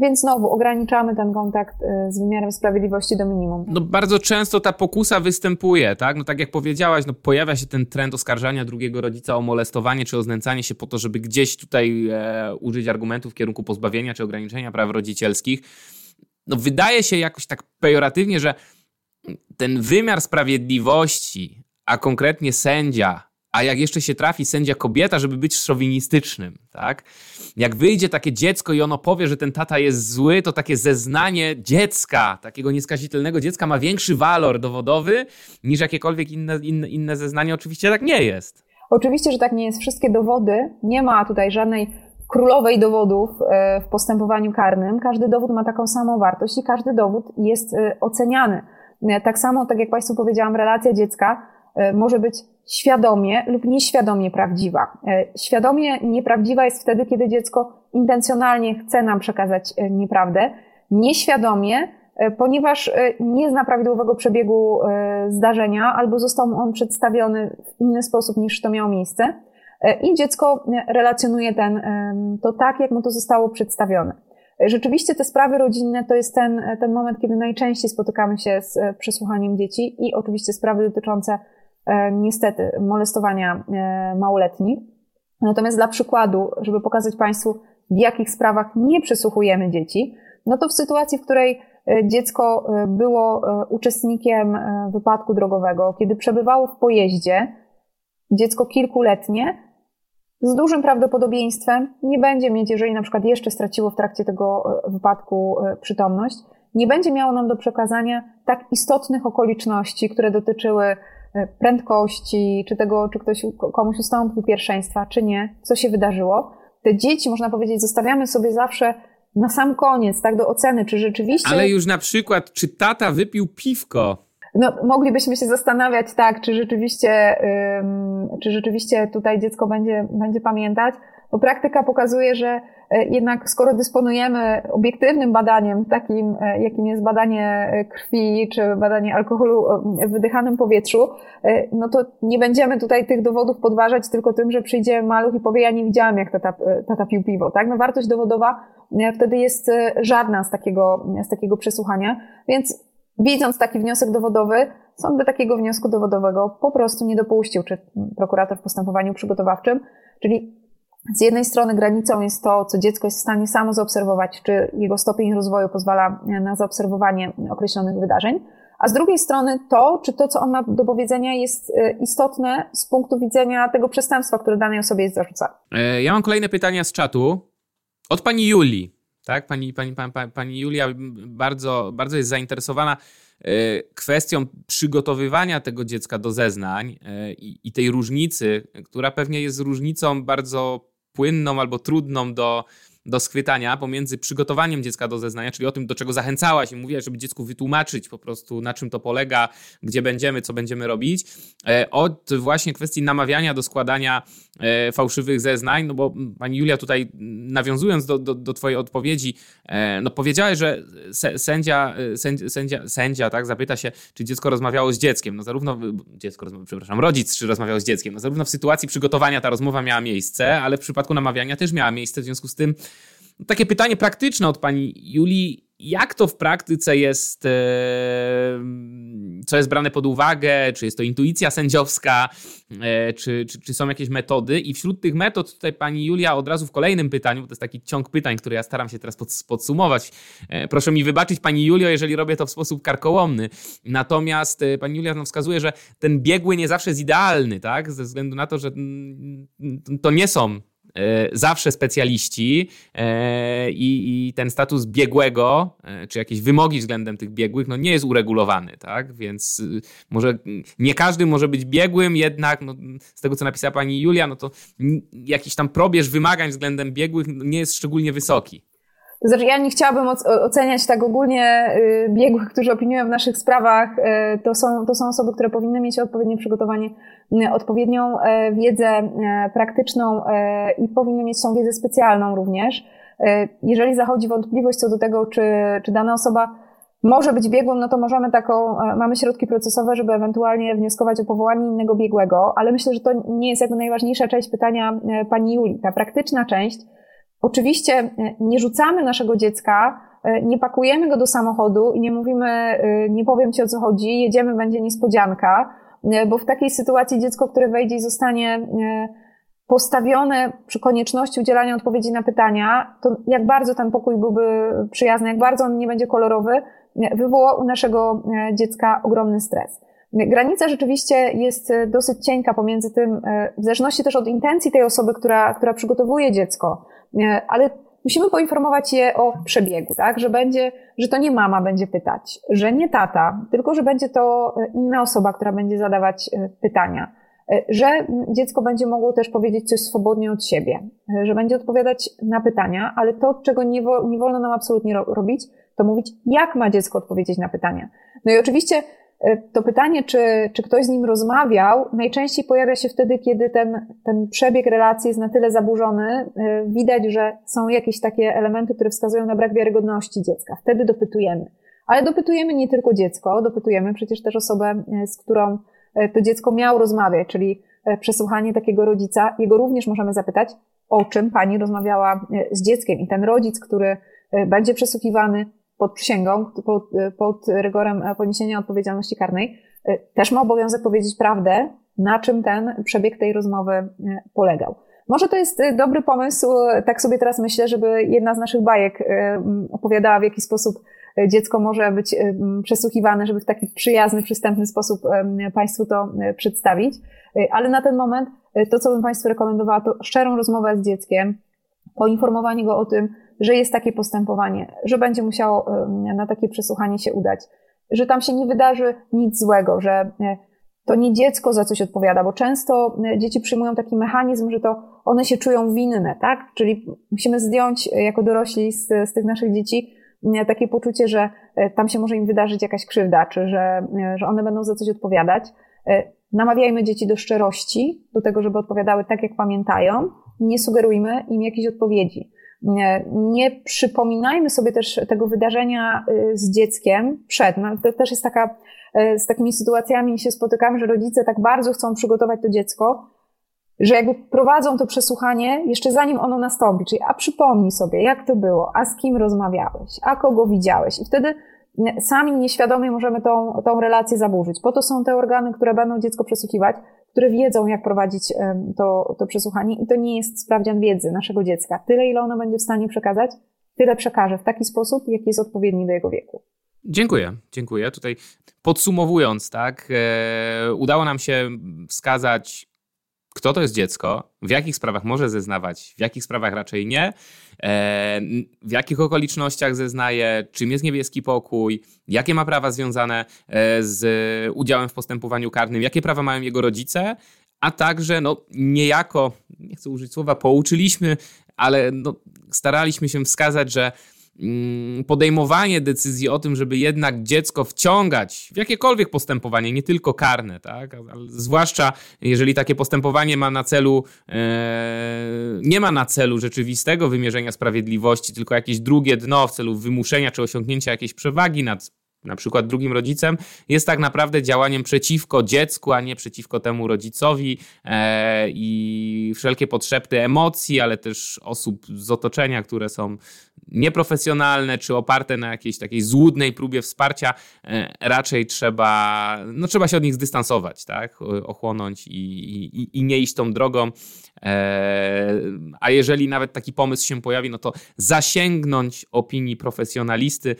Więc znowu ograniczamy ten kontakt e, z wymiarem sprawiedliwości do minimum. No bardzo często ta pokusa występuje, tak? No tak jak powiedziałaś, no pojawia się ten trend oskarżania drugiego rodzica o molestowanie czy o znęcanie się po to, żeby gdzieś tutaj e, użyć argumentów w kierunku pozbawienia czy ograniczenia praw rodzicielskich. No wydaje się jakoś tak pejoratywnie, że ten wymiar sprawiedliwości, a konkretnie sędzia, a jak jeszcze się trafi sędzia kobieta, żeby być szowinistycznym, tak? Jak wyjdzie takie dziecko i ono powie, że ten tata jest zły, to takie zeznanie dziecka, takiego nieskazitelnego dziecka ma większy walor dowodowy niż jakiekolwiek inne, inne, inne zeznanie. Oczywiście tak nie jest. Oczywiście, że tak nie jest. Wszystkie dowody, nie ma tutaj żadnej królowej dowodów e, w postępowaniu karnym. Każdy dowód ma taką samą wartość i każdy dowód jest e, oceniany. E, tak samo, tak jak Państwu powiedziałam, relacja dziecka e, może być świadomie lub nieświadomie prawdziwa. E, świadomie nieprawdziwa jest wtedy, kiedy dziecko intencjonalnie chce nam przekazać nieprawdę. Nieświadomie, ponieważ nie zna prawidłowego przebiegu zdarzenia albo został on przedstawiony w inny sposób niż to miało miejsce. I dziecko relacjonuje ten, to tak, jak mu to zostało przedstawione. Rzeczywiście te sprawy rodzinne to jest ten, ten moment, kiedy najczęściej spotykamy się z e, przesłuchaniem dzieci i oczywiście sprawy dotyczące e, niestety molestowania e, małoletnich. Natomiast dla przykładu, żeby pokazać Państwu, w jakich sprawach nie przesłuchujemy dzieci, no to w sytuacji, w której dziecko było uczestnikiem wypadku drogowego, kiedy przebywało w pojeździe, dziecko kilkuletnie, z dużym prawdopodobieństwem nie będzie mieć, jeżeli na przykład jeszcze straciło w trakcie tego e, wypadku e, przytomność, nie będzie miało nam do przekazania tak istotnych okoliczności, które dotyczyły e, prędkości, czy tego, czy ktoś komuś ustąpił pierwszeństwa, czy nie, co się wydarzyło. Te dzieci, można powiedzieć, zostawiamy sobie zawsze na sam koniec, tak, do oceny, czy rzeczywiście. Ale już na przykład, czy tata wypił piwko? No, moglibyśmy się zastanawiać, tak, czy rzeczywiście, czy rzeczywiście tutaj dziecko będzie, będzie pamiętać. Bo praktyka pokazuje, że e, jednak skoro dysponujemy obiektywnym badaniem, takim e, jakim jest badanie e, krwi czy badanie alkoholu w wydychanym powietrzu, no to nie będziemy tutaj tych dowodów podważać tylko tym, że przyjdzie maluch i powie, ja nie widziałem jak tata, tata pił piwo, tak? No wartość dowodowa wtedy jest żadna z takiego, z takiego przesłuchania, więc widząc taki wniosek dowodowy, sąd by takiego wniosku dowodowego po prostu nie dopuścił, czy prokurator w postępowaniu przygotowawczym. Czyli z jednej strony granicą jest to, co dziecko jest w stanie samo zaobserwować, czy jego stopień rozwoju pozwala na zaobserwowanie określonych wydarzeń, a z drugiej strony to, czy to, co on ma do powiedzenia, jest e, istotne z punktu widzenia tego przestępstwa, które danej osobie jest zarzucane. E, ja mam kolejne pytania z czatu. Od pani Julii. Tak, pani, pani, pani, pani Julia bardzo, bardzo jest zainteresowana kwestią przygotowywania tego dziecka do zeznań i tej różnicy, która pewnie jest różnicą bardzo płynną albo trudną do do schwytania pomiędzy przygotowaniem dziecka do zeznania, czyli o tym, do czego zachęcałaś i mówiłaś, żeby dziecku wytłumaczyć po prostu, na czym to polega, gdzie będziemy, co będziemy robić, e, od właśnie kwestii namawiania do składania e, fałszywych zeznań, no bo pani Julia tutaj nawiązując do, do, do twojej odpowiedzi, e, no powiedziałaś, że sędzia, sędzia, sędzia, tak, zapyta się, czy dziecko rozmawiało z dzieckiem, no zarówno, dziecko, przepraszam, rodzic, czy rozmawiał z dzieckiem, no zarówno w sytuacji przygotowania ta rozmowa miała miejsce, ale w przypadku namawiania też miała miejsce, w związku z tym takie pytanie praktyczne od pani Julii. Jak to w praktyce jest, e, co jest brane pod uwagę? Czy jest to intuicja sędziowska, e, czy, czy, czy, są jakieś metody? I wśród tych metod tutaj pani Julia od razu w kolejnym pytaniu, bo to jest taki ciąg pytań, który ja staram się teraz podsumować. E, proszę mi wybaczyć pani Julio, jeżeli robię to w sposób karkołomny. Natomiast pani Julia no, wskazuje, że ten biegły nie zawsze jest idealny, tak? Ze względu na to, że to nie są zawsze specjaliści e, i, i, ten status biegłego, e, czy jakieś wymogi względem tych biegłych, no nie jest uregulowany, tak? Więc y, może nie każdy może być biegłym, jednak no, z tego, co napisała pani Julia, no to jakiś tam probierz wymagań względem biegłych nie jest szczególnie wysoki. To znaczy, ja nie chciałabym oceniać tak ogólnie y, biegłych, którzy opiniują w naszych sprawach. Y, to są, to są osoby, które powinny mieć odpowiednie przygotowanie, y, odpowiednią e, wiedzę e, praktyczną e, i powinny mieć tą wiedzę specjalną również. Jeżeli zachodzi wątpliwość co do tego, czy, czy dana osoba może być biegłym, no to możemy taką, mamy środki procesowe, żeby ewentualnie wnioskować o powołanie innego biegłego, ale myślę, że to nie jest jakby najważniejsza część pytania pani Juli. Ta praktyczna część, Oczywiście e, nie rzucamy naszego dziecka, e, nie pakujemy go do samochodu i nie mówimy, e, nie powiem ci o co chodzi, jedziemy, będzie niespodzianka, bo w takiej sytuacji dziecko, które wejdzie i zostanie postawione przy konieczności udzielania odpowiedzi na pytania, to jak bardzo ten pokój byłby przyjazny, jak bardzo on nie będzie kolorowy, wywoła u naszego dziecka ogromny stres. Granica rzeczywiście jest dosyć cienka pomiędzy tym, w zależności też od intencji tej osoby, która, która przygotowuje dziecko, ale musimy poinformować je o przebiegu, tak? Że będzie, że to nie mama będzie pytać, że nie tata, tylko że będzie to e, inna osoba, która będzie zadawać e, pytania. E, że dziecko będzie mogło też powiedzieć coś swobodnie od siebie, że będzie odpowiadać na pytania, ale to, czego nie, wo, nie wolno nam absolutnie robić, to mówić, jak ma dziecko odpowiedzieć na pytania. No i oczywiście E, to pytanie, czy, czy ktoś z nim rozmawiał, najczęściej pojawia się wtedy, kiedy ten, ten przebieg relacji jest na tyle zaburzony, e, widać, że są jakieś takie elementy, które wskazują na brak wiarygodności dziecka. Wtedy dopytujemy. Ale dopytujemy nie tylko dziecko, dopytujemy przecież też osobę, e, z którą to dziecko miało rozmawiać, czyli przesłuchanie takiego rodzica. Jego również możemy zapytać, o czym pani rozmawiała z dzieckiem. I ten rodzic, który będzie przesłuchiwany, pod przysięgą, pod, pod rygorem poniesienia odpowiedzialności karnej, y, też ma obowiązek powiedzieć prawdę, na czym ten przebieg tej rozmowy y, polegał. Może to jest y, dobry pomysł, tak sobie teraz myślę, żeby jedna z naszych bajek opowiadała, w jaki sposób dziecko może być przesłuchiwane, żeby w taki przyjazny, przystępny sposób Państwu to przedstawić. Ale na ten moment to, co bym Państwu rekomendowała, to szczerą rozmowę z dzieckiem, poinformowanie go o tym, że jest takie postępowanie, że będzie musiało na takie przesłuchanie się udać, że tam się nie wydarzy nic złego, że e, to nie dziecko za coś odpowiada, bo często e, dzieci przyjmują taki mechanizm, że to one się czują winne, tak? Czyli musimy zdjąć e, jako dorośli z, z tych naszych dzieci takie poczucie, że tam się może im wydarzyć jakaś krzywda, czy że, że one będą za coś odpowiadać. Namawiajmy dzieci do szczerości, do tego, żeby odpowiadały tak, jak pamiętają. Nie sugerujmy im jakiejś odpowiedzi. Nie przypominajmy sobie też tego wydarzenia y, z dzieckiem przed. No, to też jest taka, y, z takimi sytuacjami się spotykamy, że rodzice tak bardzo chcą przygotować to dziecko, że jakby prowadzą to przesłuchanie jeszcze zanim ono nastąpi. Czyli, a przypomnij sobie, jak to było, a z kim rozmawiałeś, a kogo widziałeś. I wtedy sami nieświadomie możemy tą, tą relację zaburzyć. Po to są te organy, które będą dziecko przesłuchiwać, które wiedzą, jak prowadzić to, to przesłuchanie i to nie jest sprawdzian wiedzy naszego dziecka. Tyle, ile ono będzie w stanie przekazać, tyle przekaże w taki sposób, jaki jest odpowiedni do jego wieku. Dziękuję, dziękuję. Tutaj podsumowując, tak, e, udało nam się wskazać kto to jest dziecko, w jakich sprawach może zeznawać, w jakich sprawach raczej nie, w jakich okolicznościach zeznaje, czym jest niebieski pokój, jakie ma prawa związane e, z udziałem w postępowaniu karnym, jakie prawa mają jego rodzice, a także no, niejako, nie chcę użyć słowa, pouczyliśmy, ale no, staraliśmy się wskazać, że podejmowanie decyzji o tym, żeby jednak dziecko wciągać w jakiekolwiek postępowanie, nie tylko karne, tak? zwłaszcza jeżeli takie postępowanie ma na celu, e, nie ma na celu rzeczywistego wymierzenia sprawiedliwości, tylko jakieś drugie dno w celu wymuszenia czy osiągnięcia jakiejś przewagi nad na przykład drugim rodzicem, jest tak naprawdę działaniem przeciwko dziecku, a nie przeciwko temu rodzicowi e, i wszelkie potrzeby emocji, ale też osób z otoczenia, które są nieprofesjonalne czy oparte na jakiejś takiej złudnej próbie wsparcia, e, raczej trzeba, no trzeba się od nich zdystansować, tak? ochłonąć i, i, i nie iść tą drogą. E, a jeżeli nawet taki pomysł się pojawi, no to zasięgnąć opinii profesjonalisty,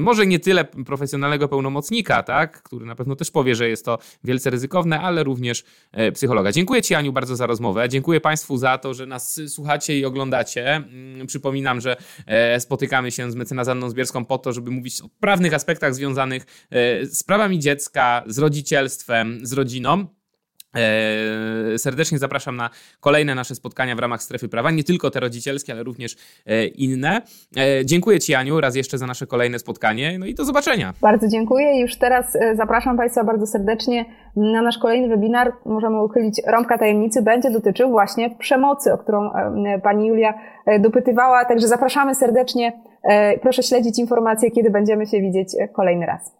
może nie tyle profesjonalnego pełnomocnika, tak, który na pewno też powie, że jest to wielce ryzykowne, ale również e, psychologa. Dziękuję Ci, Aniu, bardzo za rozmowę. Dziękuję Państwu za to, że nas słuchacie i oglądacie. Mm, przypominam, że spotykamy się z mecenas Anną Zbierską po to, żeby mówić o prawnych aspektach związanych z prawami dziecka, z rodzicielstwem, z rodziną. E, serdecznie zapraszam na kolejne nasze spotkania w ramach strefy prawa, nie tylko te rodzicielskie, ale również e, inne. E, dziękuję Ci, Aniu, raz jeszcze za nasze kolejne spotkanie, no i do zobaczenia. Bardzo dziękuję. Już teraz zapraszam Państwa bardzo serdecznie na nasz kolejny webinar. Możemy uchylić rąbka tajemnicy. Będzie dotyczył właśnie przemocy, o którą Pani Julia dopytywała. Także zapraszamy serdecznie. Proszę śledzić informacje, kiedy będziemy się widzieć kolejny raz.